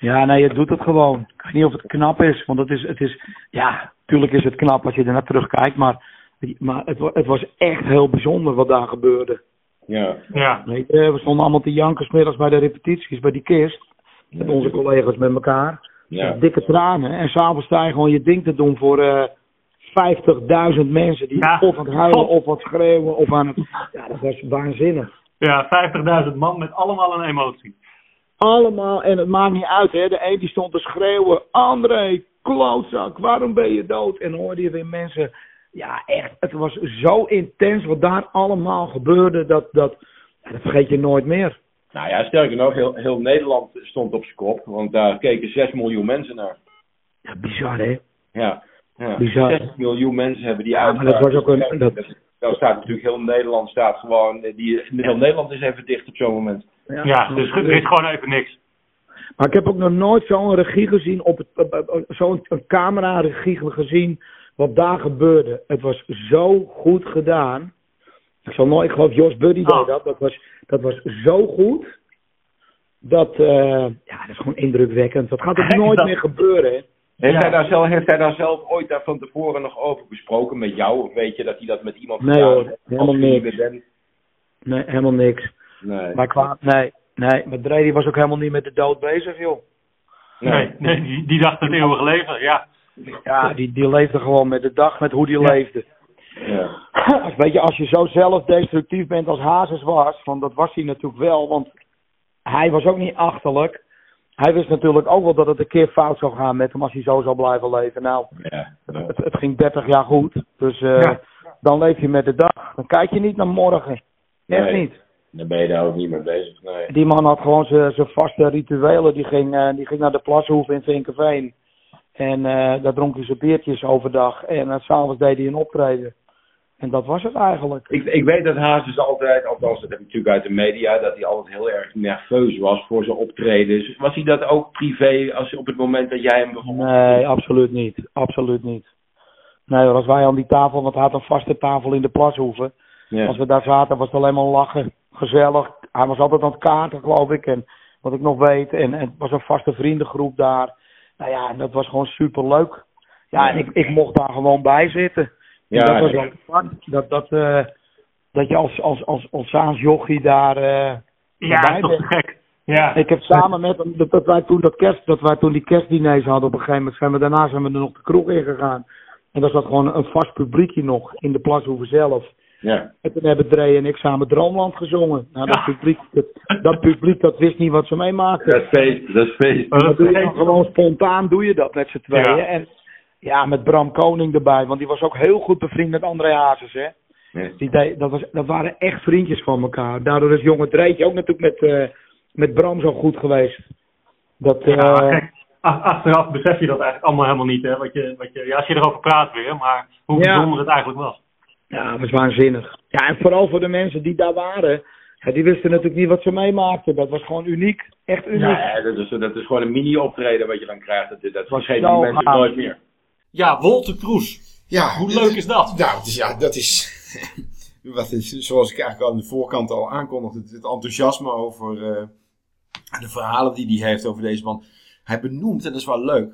Ja, nee, je doet het gewoon. Ik weet niet of het knap is, want het is, het is ja, tuurlijk is het knap als je er naar terugkijkt, maar, maar het, het was echt heel bijzonder wat daar gebeurde. Ja. Ja. Je, we stonden allemaal te janken 's middags bij de repetities, bij die kist, met onze collega's met elkaar. Ja. Dikke tranen. En s'avonds sta je gewoon je ding te doen voor eh 50.000 mensen die Ja. of aan het huilen of wat schreeuwen of aan het... Ja, dat was waanzinnig. Ja, 50.000 man met allemaal een emotie. Allemaal, en het maakt niet uit, hè. De een die stond te schreeuwen, André, klootzak, waarom ben je dood? En dan hoorde je weer mensen, ja echt, het was zo intens wat daar allemaal gebeurde, dat, dat, dat vergeet je nooit meer. Nou ja, sterker nog, heel, heel Nederland stond op zijn kop, want daar keken 6 miljoen mensen naar. Ja, bizar hè. Ja. ja. Bizar. 6 miljoen mensen hebben die Ja, maar dat was ook een- dat- Daar staat natuurlijk heel Nederland staat gewoon, die, heel Nederland is even dicht op zo'n moment. Ja, dus er is gewoon even niks. Maar ik heb ook nog nooit zo'n regie gezien, op het, op- op- zo'n een camera-regie gezien, wat daar gebeurde. Het was zo goed gedaan. Ik zal nooit, ik geloof Jos Buddy Oh. deed dat. Dat was, dat was zo goed. Dat, eh, ja, dat is gewoon indrukwekkend. Dat gaat ook nooit Dat- meer gebeuren, hè. Heeft, Ja. hij daar zelf, heeft hij daar zelf ooit daar van tevoren nog over besproken met jou? Of weet je dat hij dat met iemand Nee, gedaan hoor, heeft? helemaal niks. Nee, helemaal niks. Nee. Maar qua, nee, nee, maar Dre die was ook helemaal niet met de dood bezig, joh. Nee, nee die, die dacht het eeuwige leven, ja. Ja, die, die leefde gewoon met de dag, met hoe die Ja. leefde. Ja. Als, weet je, als je zo zelf destructief bent als Hazes was, want dat was hij natuurlijk wel, want hij was ook niet achterlijk. Hij wist natuurlijk ook wel dat het een keer fout zou gaan met hem als hij zo zou blijven leven. Nou, Ja. het, het ging 30 jaar goed, dus eh, Ja. dan leef je met de dag. Dan kijk je niet naar morgen. Echt Nee. niet. Daar ben je daar ook niet mee bezig. Nee. Die man had gewoon zijn zijn vaste rituelen. Die ging, eh, die ging naar de plashoef in Vinkenveen. En eh, daar dronk hij zijn biertjes overdag. En uh, s'avonds deed hij een optreden. En dat was het eigenlijk. Ik, ik weet dat Hazes altijd, althans dat heb ik natuurlijk uit de media, dat hij altijd heel erg nerveus was voor zijn optredens. Was hij dat ook privé als op het moment dat jij hem bijvoorbeeld... Nee, absoluut niet. Absoluut niet. Nee, als wij aan die tafel, want hij had een vaste tafel in de plashoeven. Ja. Als we daar zaten was het alleen maar lachen. Gezellig. Hij was altijd aan het kaarten, geloof ik. En wat ik nog weet. En, en het was een vaste vriendengroep daar. Nou ja, en dat was gewoon super leuk. Ja, en ik, ik mocht daar gewoon bij zitten. Ja, dat was wel apart. Dat, dat, eh, dat je als, als, als, als Saans jochie daar eh Ja, toch bent. gek. Ja. Ik heb samen met hem, dat, dat wij toen dat kerst, dat wij toen die kerstdiners hadden op een gegeven moment, zijn we daarna zijn we er nog de kroeg in gegaan. En daar zat gewoon een vast publiekje nog in de Plashoeven zelf. Ja. En toen hebben Dre en ik samen Droomland gezongen. Nou, dat, Ja. publiek, dat, dat publiek dat wist niet wat ze meemaakten. Dat is feest, dat is feest. Maar Dat dat doe je gewoon spontaan, doe je dat met z'n tweeën. Ja. En ja, met Bram Koning erbij, want die was ook heel goed bevriend met André Hazes, hè. Ja. Die deed, dat, was, dat waren echt vriendjes van elkaar. Daardoor is jonge Dreetje ook natuurlijk met, eh, met Bram zo goed geweest. Dat, eh, Ja, kijk, ach- achteraf besef je dat eigenlijk allemaal helemaal niet. Hè? Wat je, wat je, ja, als je erover praat weer, maar hoe Ja. bijzonder het eigenlijk was. Ja, dat was waanzinnig. Ja, en vooral voor de mensen die daar waren. Ja, die wisten natuurlijk niet wat ze meemaakten. Dat was gewoon uniek. Echt uniek. Ja, dat is, dat is gewoon een mini-optreden wat je dan krijgt. Dat, dat vergeten die mensen gaaf. nooit meer. Ja, Wolter Kroes. Ja, Hoe leuk is dat? Nou, het is, ja, dat is, *laughs* wat is. Zoals ik eigenlijk al aan de voorkant al aankondigde. Het, het enthousiasme over eh, de verhalen die hij heeft over deze man. Hij benoemt, en dat is wel leuk.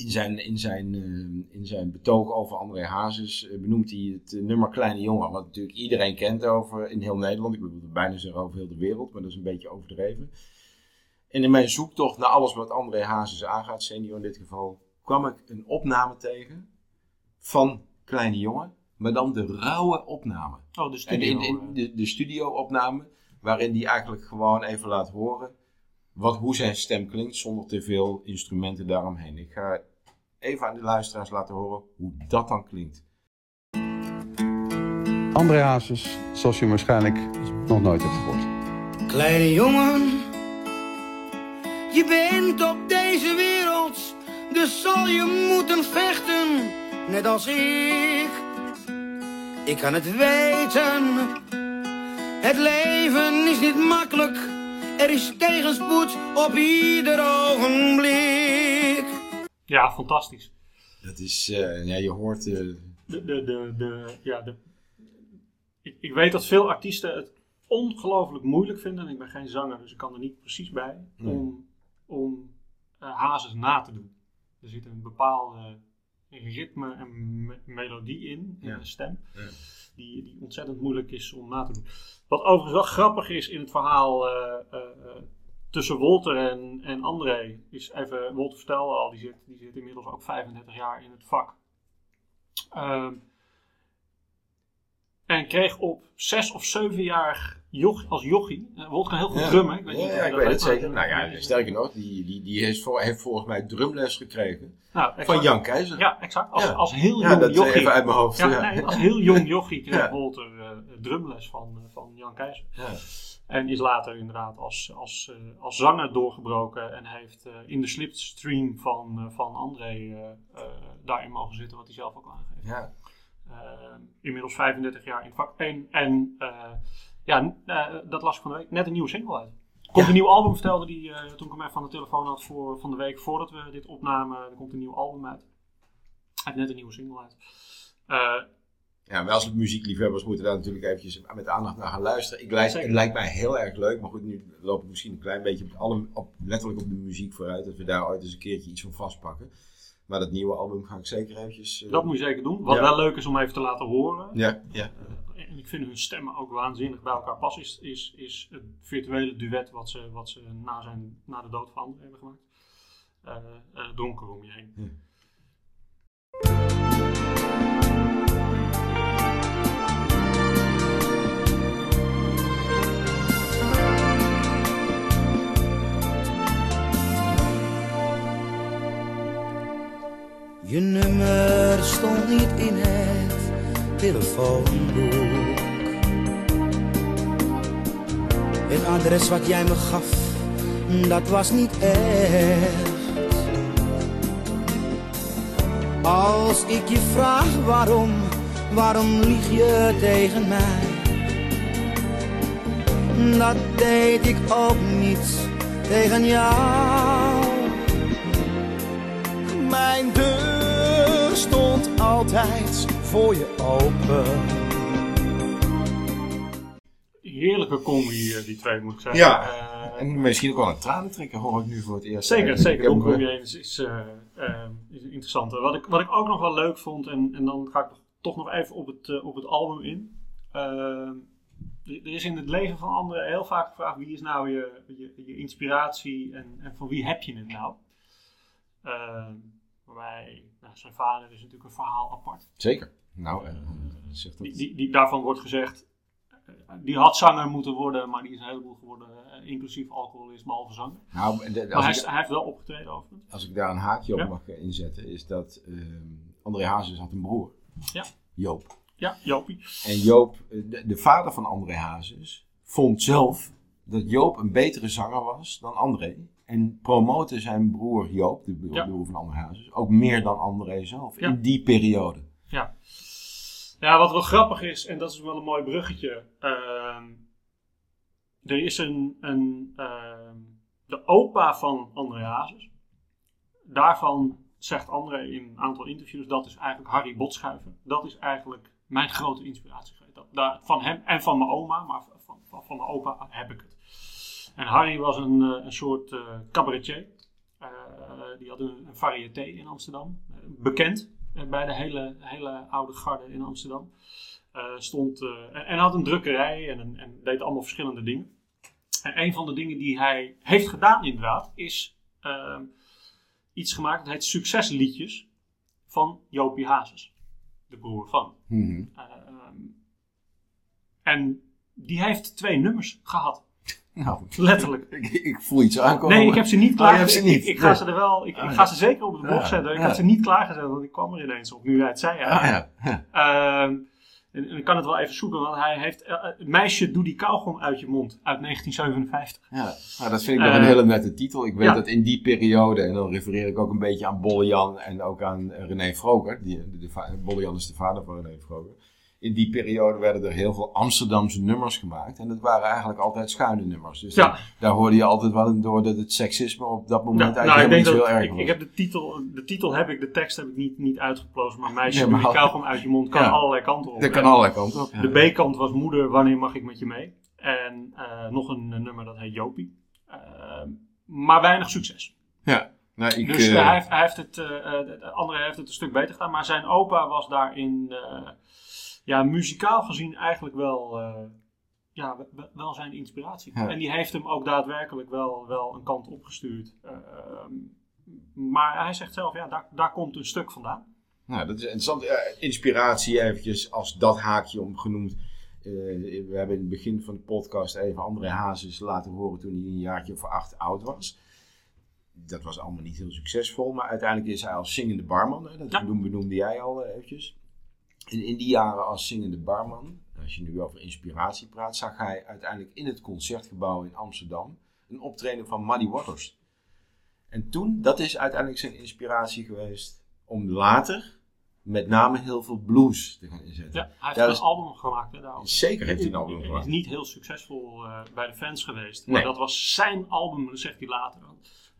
In zijn, in zijn, eh, in zijn betoog over André Hazes eh, benoemt hij het eh, nummer Kleine Jongen. Wat natuurlijk iedereen kent over in heel Nederland. Ik bedoel bijna zeggen over heel de wereld, maar dat is een beetje overdreven. En in mijn zoektocht naar alles wat André Hazes aangaat, senior in dit geval, kwam ik een opname tegen van Kleine Jongen, maar dan de rauwe opname. Oh, de studio. de, de studio-opname, waarin hij eigenlijk gewoon even laat horen wat, hoe zijn stem klinkt, zonder te veel instrumenten daaromheen. Ik ga even aan de luisteraars laten horen hoe dat dan klinkt. André Hazes, zoals je waarschijnlijk nog nooit hebt gehoord. Kleine jongen, je bent op deze wereld, dus zal je moeten vechten, net als ik. Ik kan het weten, het leven is niet makkelijk, er is tegenspoed op ieder ogenblik. Ja, fantastisch. Dat is, eh, ja, je hoort, eh, De, de, de, de, ja, de, ik, ik weet dat veel artiesten het ongelooflijk moeilijk vinden. En ik ben geen zanger, dus ik kan er niet precies bij. Nee. Om, om eh, hazes na te doen. Er zit een bepaalde ritme en me- melodie in, in Ja. de stem. Ja. Die, die ontzettend moeilijk is om na te doen. Wat overigens wel grappig is in het verhaal tussen Wolter en, en André. Is even, Wolter vertelde al, die zit, die zit inmiddels ook 35 jaar in het vak. Ehm, en kreeg op zes of zevenjarig joch, als jochie. Uh, Wolter kan heel goed Ja. drummen. Ik ja, weet niet ja, je ik weet het zeker. Nou ja, sterker nog, die, die, die heeft, voor, heeft volgens mij drumles gekregen Nou, van. Jan Keizer. Ja, exact. Als, Ja. als heel Ja, jong dat jochie. even uit mijn hoofd. Ja, Ja, nee, als heel jong jochie kreeg Ja. Wolter eh, drumles van, eh, van Jan Keizer. Ja. En is later inderdaad als, als, eh, als zanger doorgebroken. En heeft eh, in de slipstream van, eh, van André daarin mogen zitten, wat hij zelf ook aangeeft. Ja. Inmiddels 35 jaar in vak. En, en ja, dat las ik van de week. Net een nieuwe single uit. Komt een nieuw album, vertelde hij eh, toen ik hem even van de telefoon had voor, van de week voordat we dit opnamen. Er komt een nieuw album uit. Hij heeft net een nieuwe single uit. Ja, wij als muziekliefhebbers moeten daar natuurlijk eventjes met aandacht naar gaan luisteren. Ik Zeker. het lijkt mij heel erg leuk, maar goed, nu loop ik misschien een klein beetje op, alle, op, letterlijk op de muziek vooruit. Dat we daar ooit eens een keertje iets van vastpakken. Maar dat nieuwe album ga ik zeker eventjes... eh, dat moet je zeker doen. Wat Ja. wel leuk is om even te laten horen. Ja, ja. Eh, en ik vind hun stemmen ook waanzinnig bij elkaar passen. Is, is, is het virtuele duet wat ze, wat ze na, zijn, na de dood van André hebben gemaakt. Eh donker om je heen. Ja. Je nummer stond niet in het telefoonboek. Het adres wat jij me gaf, dat was niet echt. Als ik je vraag waarom, waarom lieg je tegen mij? Dat deed ik ook niet tegen jou. Mijn deur stond altijd voor je open. Heerlijke combi, eh, die twee moet ik zeggen. Ja, Eh, en misschien ook wel een tranentrekker hoor ik nu voor het eerst. Zeker, Ik zeker. eh, je heen is, is, eh, eh, is een interessante. Wat ik, wat ik ook nog wel leuk vond, en, en dan ga ik toch nog even op het, eh, op het album in. Ehm, er is in het leven van anderen heel vaak gevraagd wie is nou je, je, je inspiratie en, en van wie heb je het nou? Ehm, waarbij, nou, zijn vader is natuurlijk een verhaal apart. Zeker. Nou, eh, zegt dat. Die, die, die, daarvan wordt gezegd, eh, die had zanger moeten worden, maar die is een heleboel geworden, eh, inclusief alcoholist, behalve zanger. Nou, de- Maar als, hij, ik, hij heeft wel opgetreden overigens. als ik daar een haakje op Ja. mag inzetten, is dat ehm, André Hazes had een broer. Ja. Joop. Ja, Jopie. En Joop, de, de vader van André Hazes, vond zelf dat Joop een betere zanger was dan André. En promote zijn broer Joop, de broer Ja. broer van André Hazes, ook meer dan André zelf. Ja. In die periode. Ja. ja, wat wel grappig is, en dat is wel een mooi bruggetje. ehm, er is een, een ehm, de opa van André Hazes. Daarvan zegt André in een aantal interviews, dat is eigenlijk Harry Botschuiven. Dat is eigenlijk mijn grote inspiratie geweest. Dat, van hem en van mijn oma, maar van, van, van mijn opa heb ik het. En Harry was een, eh, een soort eh, cabaretier. Eh, die had een, een variété in Amsterdam. Bekend bij de hele, hele oude garde in Amsterdam. Stond, en, en had een drukkerij en, een- en deed allemaal verschillende dingen. En een van de dingen die hij heeft gedaan inderdaad, is iets gemaakt dat heet Succesliedjes van Jopie Hazes. De broer van. Mhm. Ehm, en die heeft twee nummers gehad. Nou, Letterlijk. ik, ik voel iets aankomen. Nee, ik heb ze niet Oh, klaar. je hebt ze ik, ga Nee. ze er wel. Ik, ik Ah, ga ze zeker op de blog Ja, zetten. Ik had ze niet klaargezet, want ik kwam er ineens op. Nu hij het zei. Ah, eigenlijk. ja. ja. Ehm, en, en ik kan het wel even zoeken, want hij heeft. eh, meisje, doe die kauwgom uit je mond. Uit 1957. Ja, nou, dat vind ik nog Eh, een hele nette titel. Ik weet ja. dat in die periode, en dan refereer ik ook een beetje aan Bollejan en ook aan René Vroger. Die, de, de, va- Bollejan is de vader van René Vroger. In die periode werden er heel veel Amsterdamse nummers gemaakt. En dat waren eigenlijk altijd schuine nummers. Dus Ja. daar, daar hoorde je altijd wel in door dat het seksisme op dat moment Ja, eigenlijk nou, ik denk dat. zo erg Ik, was. ik heb de titel, de titel heb ik, de tekst heb ik niet, niet uitgeplozen. Maar meisje, doe maar- die kauwgom uit je mond kan Ja. allerlei kanten op. Dat kan allerlei kanten op. De B-kant was moeder, wanneer mag ik met je mee? En eh, nog een eh, nummer dat heet Jopie. Ehm, maar weinig succes. Ja. Nou, ik, dus eh, eh, hij, heeft, hij heeft het, eh, eh, de andere heeft het een stuk beter gedaan. Maar zijn opa was daarin, eh, ja, muzikaal gezien eigenlijk wel, eh, ja, we- we- wel zijn inspiratie. Ja. En die heeft hem ook daadwerkelijk wel, wel een kant opgestuurd. Ehm, maar hij zegt zelf, ja, daar, daar komt een stuk vandaan. Nou, dat is interessant. Inspiratie eventjes als dat haakje om genoemd. Eh, we hebben in het begin van de podcast even André Hazes laten horen toen hij een jaartje of acht oud was. Dat was allemaal niet heel succesvol, maar uiteindelijk is hij als zingende barman. Hè, dat Ja. benoem- benoemde jij al eventjes. En in die jaren als zingende barman, als je nu over inspiratie praat, zag hij uiteindelijk in het concertgebouw in Amsterdam een optreden van Muddy Waters. En toen, dat is uiteindelijk zijn inspiratie geweest om later met name heel veel blues te gaan inzetten. Ja, hij heeft Daar een is- album gemaakt. Hè. Zeker heeft hij een album gemaakt. is niet heel succesvol eh, bij de fans geweest. Nee. Maar dat was zijn album, dat zegt hij later.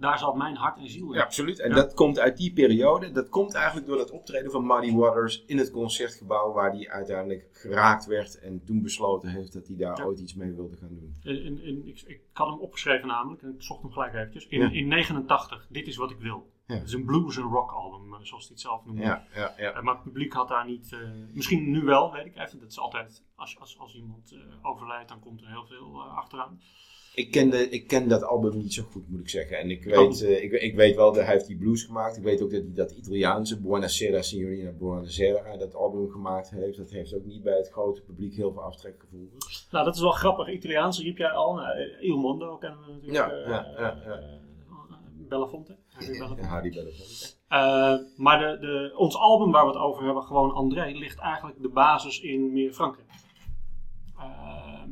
Daar zat mijn hart en ziel in. Ja, absoluut. En Ja. dat komt uit die periode. Dat komt eigenlijk door dat optreden van Muddy Waters in het concertgebouw waar hij uiteindelijk geraakt werd en toen besloten heeft dat hij daar Ja. ooit iets mee wilde gaan doen. In, in, in- ik, ik had hem opgeschreven namelijk, en ik zocht hem gelijk eventjes. In, Ja. in 89, Dit is wat ik wil. Het is een blues en rock album, eh, zoals hij het zelf noemde. Ja, ja, ja. Eh, maar het publiek had daar niet, eh, misschien nu wel, weet ik even. Dat is altijd, als, als, als iemand overlijdt, dan komt er heel veel achteraan. Ik ken, de, ik ken dat album niet zo goed, moet ik zeggen. En ik Oh. weet, eh, ik, ik weet wel dat hij heeft die blues gemaakt. Ik weet ook dat hij dat Italiaanse Buonasera Signorina Buonasera, dat album gemaakt heeft. Dat heeft ook niet bij het grote publiek heel veel aftrek gevoeld. Nou, dat is wel grappig. Italiaans riep jij al. Nou, eh, Il Mondo kennen we natuurlijk. Ja, eh, ja, ja, ja. Harry Belafonte. Belafonte. Eh, maar de, de, ons album waar we het over hebben, gewoon André, ligt eigenlijk de basis in meer Frankrijk. Ehm,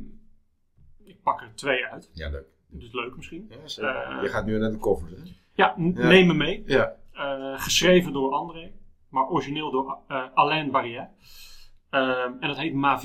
ik pak er twee uit. Ja, leuk. Dus leuk misschien. Ja. Eh, Je gaat nu naar de cover, hè? Ja, neem me mee. Ja. Eh, geschreven door André, maar origineel door eh, Alain Barrière. Ehm, en dat heet Ma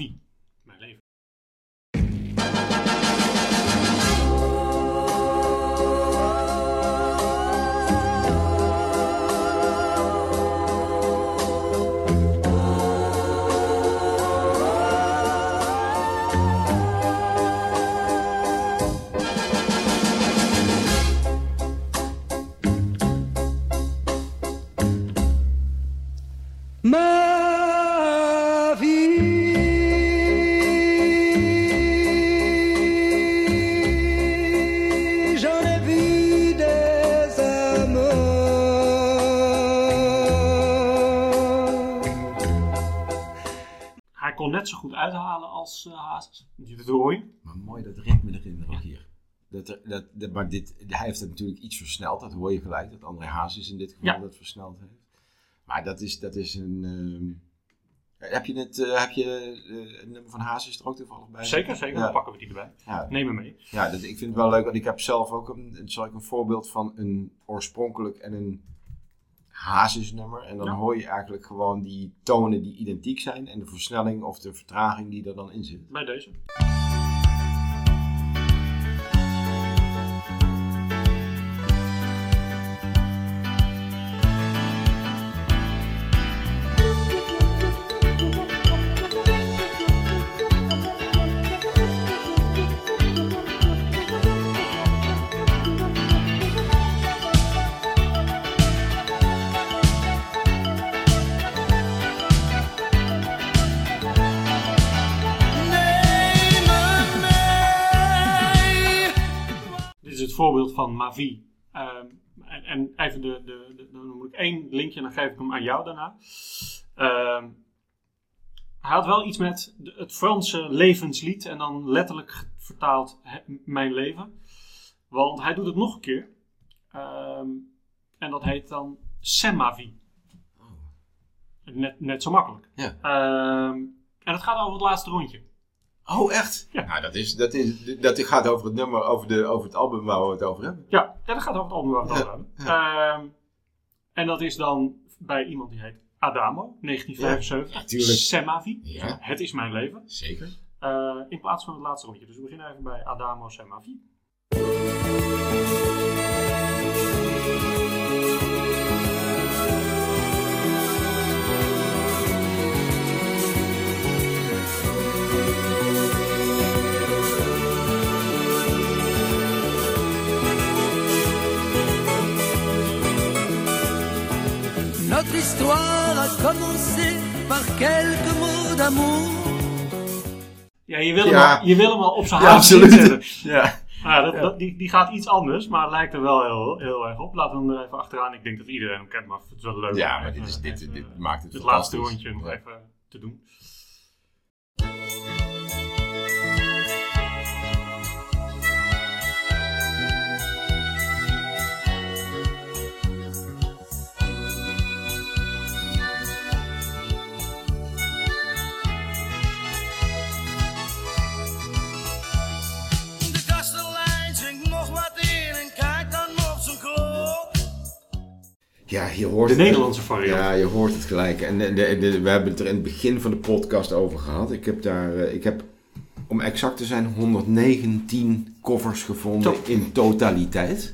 hij kon net zo goed uithalen als eh, uh, Hazes. Maar mooi dat ritme erin nog hier. Dat, dat, maar dit, hij heeft het natuurlijk iets versneld. Dat hoor je gelijk. Dat André is in dit geval dat versneld heeft. Maar dat is, dat is een... ehm, heb je het, eh, heb je eh, het nummer van Hazes er ook toevallig bij? Zeker, zeker. Ja. Dan pakken we die erbij. Ja, Neem me mee. Ja, dat, ik vind het wel leuk, want ik heb zelf ook een, zal ik een voorbeeld van een oorspronkelijk en een hazesnummer. En dan Ja. hoor je eigenlijk gewoon die tonen die identiek zijn en de versnelling of de vertraging die er dan in zit. Bij deze. Voorbeeld van Mavi. Ehm, en, en even de, de, de- dan moet ik één linkje en dan geef ik hem aan jou daarna. Ehm, hij had wel iets met de- het Franse levenslied en dan letterlijk vertaald he- mijn leven. Want hij doet het nog een keer. Ehm, en dat heet dan ma vie. Net, net zo makkelijk. Ja. En het gaat over het laatste rondje. Oh, echt? Ja. Nou, dat, is, dat, is, dat gaat over het nummer, over, de, over het album waar we het over hebben. Ja, ja dat gaat over het album waar we het over hebben. Ehm, en dat is dan bij iemand die heet Adamo, 1975. Ja, natuurlijk. Semavi. Ja. Het is mijn leven. Zeker. Eh, in plaats van het laatste rondje. Dus we beginnen even bij Adamo Semavi. Notre histoire a commencé par quelques mots d'amour. Ja, je wil, hem Ja. al, je wil hem al op zijn Ja, haast absoluut. inzetten. Ja. Nou, dat, dat- die, die gaat iets anders, maar het lijkt er wel heel, heel erg op. Laten we hem er even achteraan. Ik denk dat iedereen hem kent, maar het is wel leuk. Ja, om maar even- dit, is, dit, even, dit eh, maakt het het laatste rondje nog Ja. even te doen. Ja, je hoort De. Nederlandse variant. Ja, je hoort het gelijk. En de, de, de- we hebben het er in het begin van de podcast over gehad. Ik heb daar, eh, ik heb om exact te zijn 119 covers gevonden Top. in totaliteit.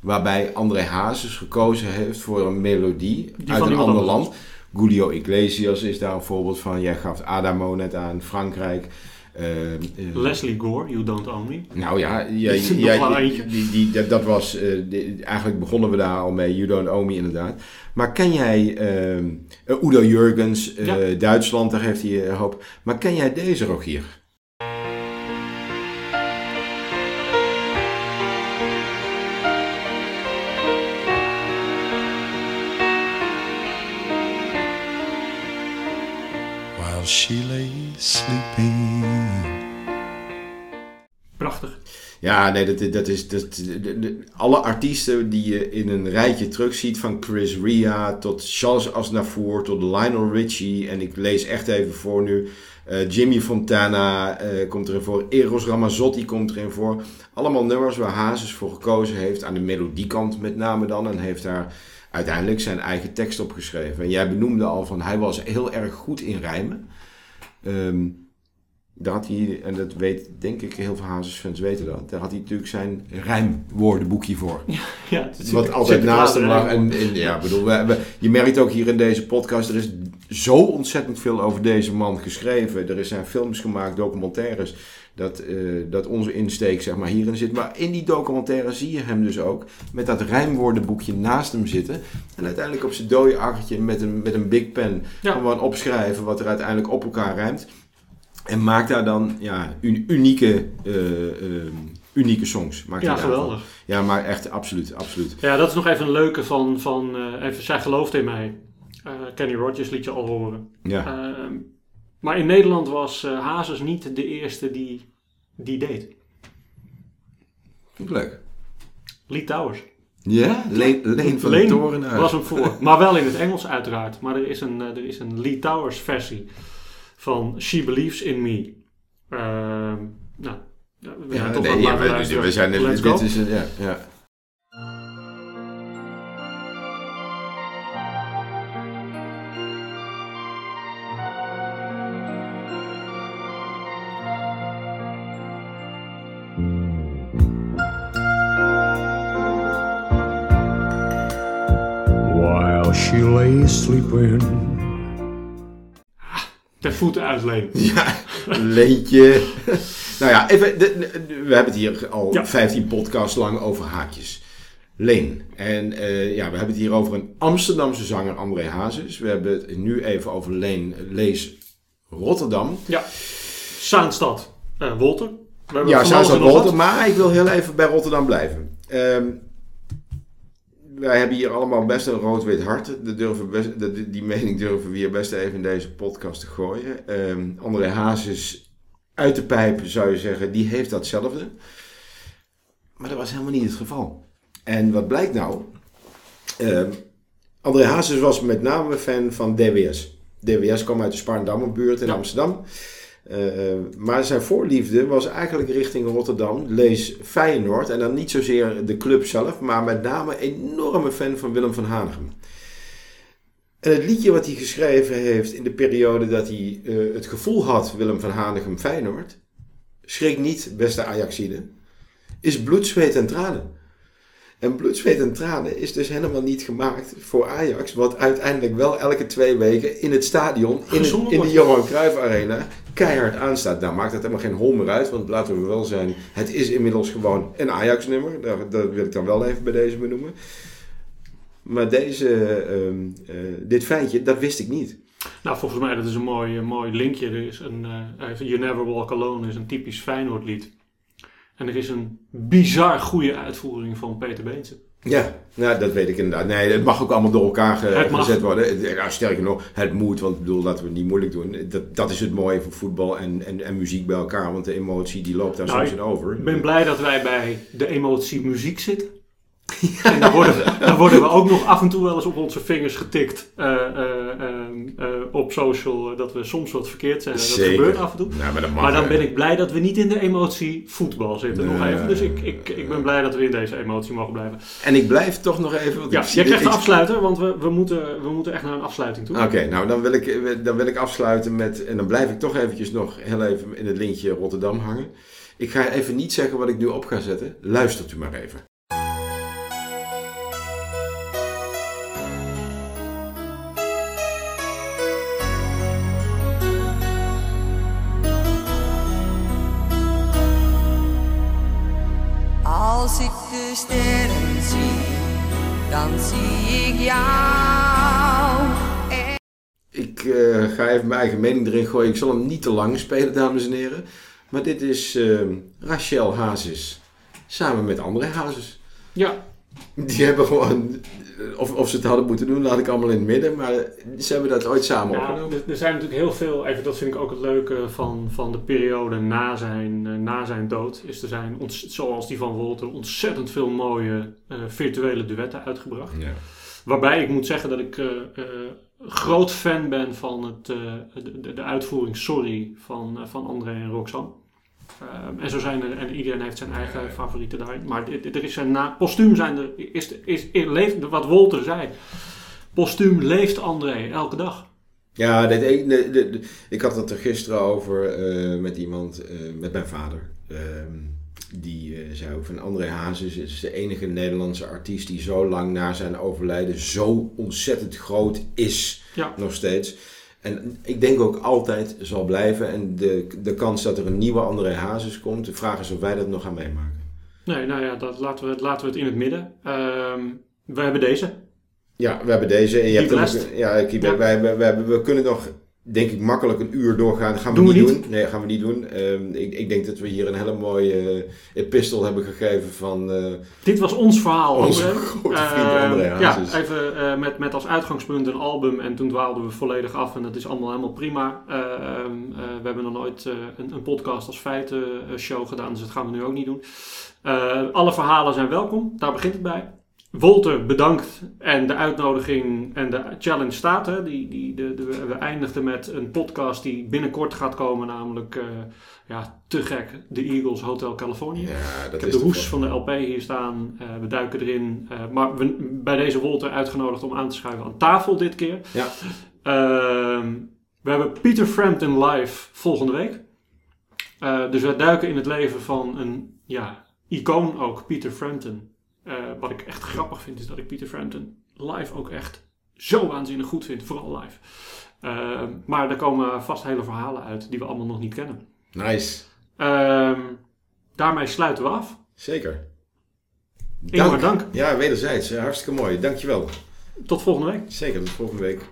Waarbij André Hazes gekozen heeft voor een melodie Die uit een ander land. Julio Iglesias is daar een voorbeeld van. Jij gaf Adamo net aan, Frankrijk. Eh, eh, Leslie Gore, You Don't Own Me. nou ja, *laughs* ja, die- die, die, dat, dat was, eh, die- eigenlijk begonnen we daar al mee, You Don't Owe Me inderdaad. Maar ken jij ehm, eh, Udo Jurgens, eh, Ja. Duitsland, daar heeft hij een hoop. Maar ken jij deze Rogier? while she lay sleeping. Prachtig. Ja, nee, dat, dat is. Dat, de- de- alle artiesten die je in een rijtje terugziet, van Chris Ria tot Charles Aznavour tot Lionel Richie. En ik lees echt even voor nu. eh, Jimmy Fontana eh, komt erin voor. Eros Ramazzotti komt erin voor. Allemaal nummers waar Hazes voor gekozen heeft. Aan de melodiekant met name dan. En heeft daar uiteindelijk zijn eigen tekst op geschreven. En jij benoemde al van hij was heel erg goed in rijmen. Ehm, daar had hij, en dat weet denk ik heel veel Hazes-fans weten dat, daar had hij natuurlijk zijn rijmwoordenboekje voor. Ja, Wat altijd naast hem lag. En, en ja, bedoel, we, we- je merkt ook hier in deze podcast, er is zo ontzettend veel over deze man geschreven. Er zijn films gemaakt, documentaires, dat, eh, dat onze insteek zeg maar hierin zit. Maar in die documentaire zie je hem dus ook met dat rijmwoordenboekje naast hem zitten. En uiteindelijk op zijn dode akkertje met een, met een big pen Ja. gewoon opschrijven wat er uiteindelijk op elkaar rijmt. En maakt daar dan ja, un- unieke, eh, eh, unieke songs. Maakt Ja, geweldig. Ja, maar echt absoluut, absoluut. Ja, dat is nog even een leuke van, van even, zij gelooft in mij. Kenny Rogers liet je al horen. Ja. Ehm, Maar in Nederland was eh, Hazes niet de eerste die die deed. Vind ik leuk. Lee Towers. Ja? Leen, Leen van Leen de Torenhuis. was hem voor. *laughs* Maar wel in het Engels uiteraard. Maar er is een, eh, er is een Lee Towers versie van She Believes in Me. Ehm, nou, we zijn Ja, toch nee, ja, we, we zijn, Let's dit go. is een, ja, ja. Voeten uitleen. *laughs* Ja, Leentje. nou ja, even, de- de- we hebben het hier al Ja. 15 podcasts lang over haakjes. Leen. En eh, ja, we hebben het hier over een Amsterdamse zanger, André Hazes. We hebben het nu even over Leen Lees Rotterdam. Ja. Zaanstad. Eh Wolter. Ja, Rotterdam, wat. maar ik wil heel even bij Rotterdam blijven. Ehm, wij hebben hier allemaal best een rood-wit hart. Dat durven best, dat- die, mening durven we hier best even in deze podcast te gooien. Ehm André Hazes uit de pijp zou je zeggen, die heeft datzelfde. Maar dat was helemaal niet het geval. En wat blijkt nou? Ehm André Hazes was met name fan van DWS. DWS kwam uit de Spaarndammerbuurt in Amsterdam. Eh, maar zijn voorliefde was eigenlijk richting Rotterdam, lees Feyenoord. En dan niet zozeer de club zelf, maar met name enorme fan van Willem van Hanegem. En het liedje wat hij geschreven heeft in de periode dat hij eh, het gevoel had, Willem van Hanegem Feyenoord, schrik niet, beste Ajaxide, is bloed, zweet en tranen. En bloed, zweet en tranen is dus helemaal niet gemaakt voor Ajax, wat uiteindelijk wel elke twee weken in het stadion, in, het- in de. Johan Cruijff Arena, keihard aanstaat. Nou maakt dat helemaal geen hol meer uit, want laten we wel zijn, het is inmiddels gewoon een Ajax-nummer. Dat, dat wil ik dan wel even bij deze benoemen. Maar deze, ehm, eh, dit feitje, dat wist ik niet. Nou, volgens mij dat is een mooi, een mooi linkje. Er is een, eh, You Never Walk Alone is een typisch Feyenoord lied. En er is een bizar goede uitvoering van Peter Beense. Ja, nou, dat weet ik inderdaad. Nee, het mag ook allemaal door elkaar ge- gezet worden. Ja, sterker nog, het moet, want ik bedoel, laten we het niet moeilijk doen. Dat, dat is het mooie van voetbal en, en, en muziek bij elkaar, want de emotie die loopt daar Nou, soms in over. Ik ben blij dat wij bij de emotie muziek zitten. *laughs* En dan worden, we, dan worden we ook nog af en toe wel eens op onze vingers getikt eh, eh, eh, op social. dat we soms wat verkeerd zeggen. Dat Zeker. gebeurt af en toe. Maar dan ben ik blij dat we niet in de emotie voetbal zitten. nog even. Dus ik, ik, ik ben blij dat we in deze emotie mogen blijven. En ik blijf toch nog even... Want Ja, jij krijgt de ik- afsluiter, want we, we, moeten, we moeten echt naar een afsluiting toe. Oké, nou dan wil, ik, dan wil ik afsluiten met... En dan blijf ik toch eventjes nog heel even in het lintje Rotterdam hangen. Ik ga even niet zeggen wat ik nu op ga zetten. Luistert u maar even. Jou. Ik eh, ga even mijn eigen mening erin gooien. Ik zal hem niet te lang spelen, dames en heren. Maar dit is eh, Rachel Hazes. Samen met andere Hazes. Ja. Die hebben gewoon... Of, of ze het hadden moeten doen, laat ik allemaal in het midden. Maar ze hebben dat ooit samen Ja, opgenomen. er, er zijn natuurlijk heel veel, even, dat vind ik ook het leuke van, van de periode na zijn, eh, na zijn dood. Is er zijn, zoals die van Wolter, ontzettend veel mooie eh, virtuele duetten uitgebracht. Ja. Waarbij ik moet zeggen dat ik eh, eh, groot fan ben van het, eh, de, de, de uitvoering Sorry van, van André en Roxanne. Ehm, en zo zijn er, en iedereen heeft zijn eigen favorieten daarin. Maar er is een na, postuum zijn er, is, is, is, leeft, wat Wolter zei. Postuum leeft André elke dag. Ja, dit, ik, de- ik had het er gisteren over eh, met iemand, eh, met mijn vader. Ehm, die eh, zei ook van André Hazes is de enige Nederlandse artiest die zo lang na zijn overlijden zo ontzettend groot is. Ja. Nog steeds. En ik denk ook altijd zal blijven. En de, de kans dat er een nieuwe André Hazes komt, de vraag is of wij dat nog gaan meemaken. Nee, nou ja, dat, laten, we, het- laten we het in het midden. Ehm, we hebben deze. Ja, we hebben deze. En je hebt nog- ja, keep, Ja. Wij, we, hebben, we kunnen nog denk ik, makkelijk een uur doorgaan. Dat gaan we Doen we niet, doen. Nee, dat gaan we niet doen. Ehm, ik, ik denk dat we hier een hele mooie uh, epistel hebben gegeven van... Uh, Dit was ons verhaal. Onze grote vriend Uh, André Ja, even uh, met, met als uitgangspunt een album en toen dwaalden we volledig af en dat is allemaal helemaal prima. Uh, we hebben nog nooit een, een, podcast als feiten show gedaan, dus dat gaan we nu ook niet doen. Alle verhalen zijn welkom, daar begint het bij. Wolter, bedankt. En de uitnodiging en de challenge staat. Hè. Die, die, de, de, we eindigden met een podcast die binnenkort gaat komen. Namelijk, uh, ja, te gek. The Eagles Hotel California. Ja, dat Ik heb de hoes van de LP hier staan. Uh, we duiken erin. Uh, maar we, bij deze Wolter uitgenodigd om aan te schuiven aan tafel dit keer. Ja. Ehm, we hebben Peter Frampton live volgende week. Dus we duiken in het leven van een ja, icoon ook, Peter Frampton. Uh, wat ik echt grappig vind, is dat ik Peter Frampton live ook echt zo waanzinnig goed vind. Vooral live. Uh, maar er komen vast hele verhalen uit die we allemaal nog niet kennen. Nice. Uh, daarmee sluiten we af. Zeker. Ingmar, dank. Ja, wederzijds. Hartstikke mooi. Dankjewel. Tot volgende week. Zeker, tot volgende week.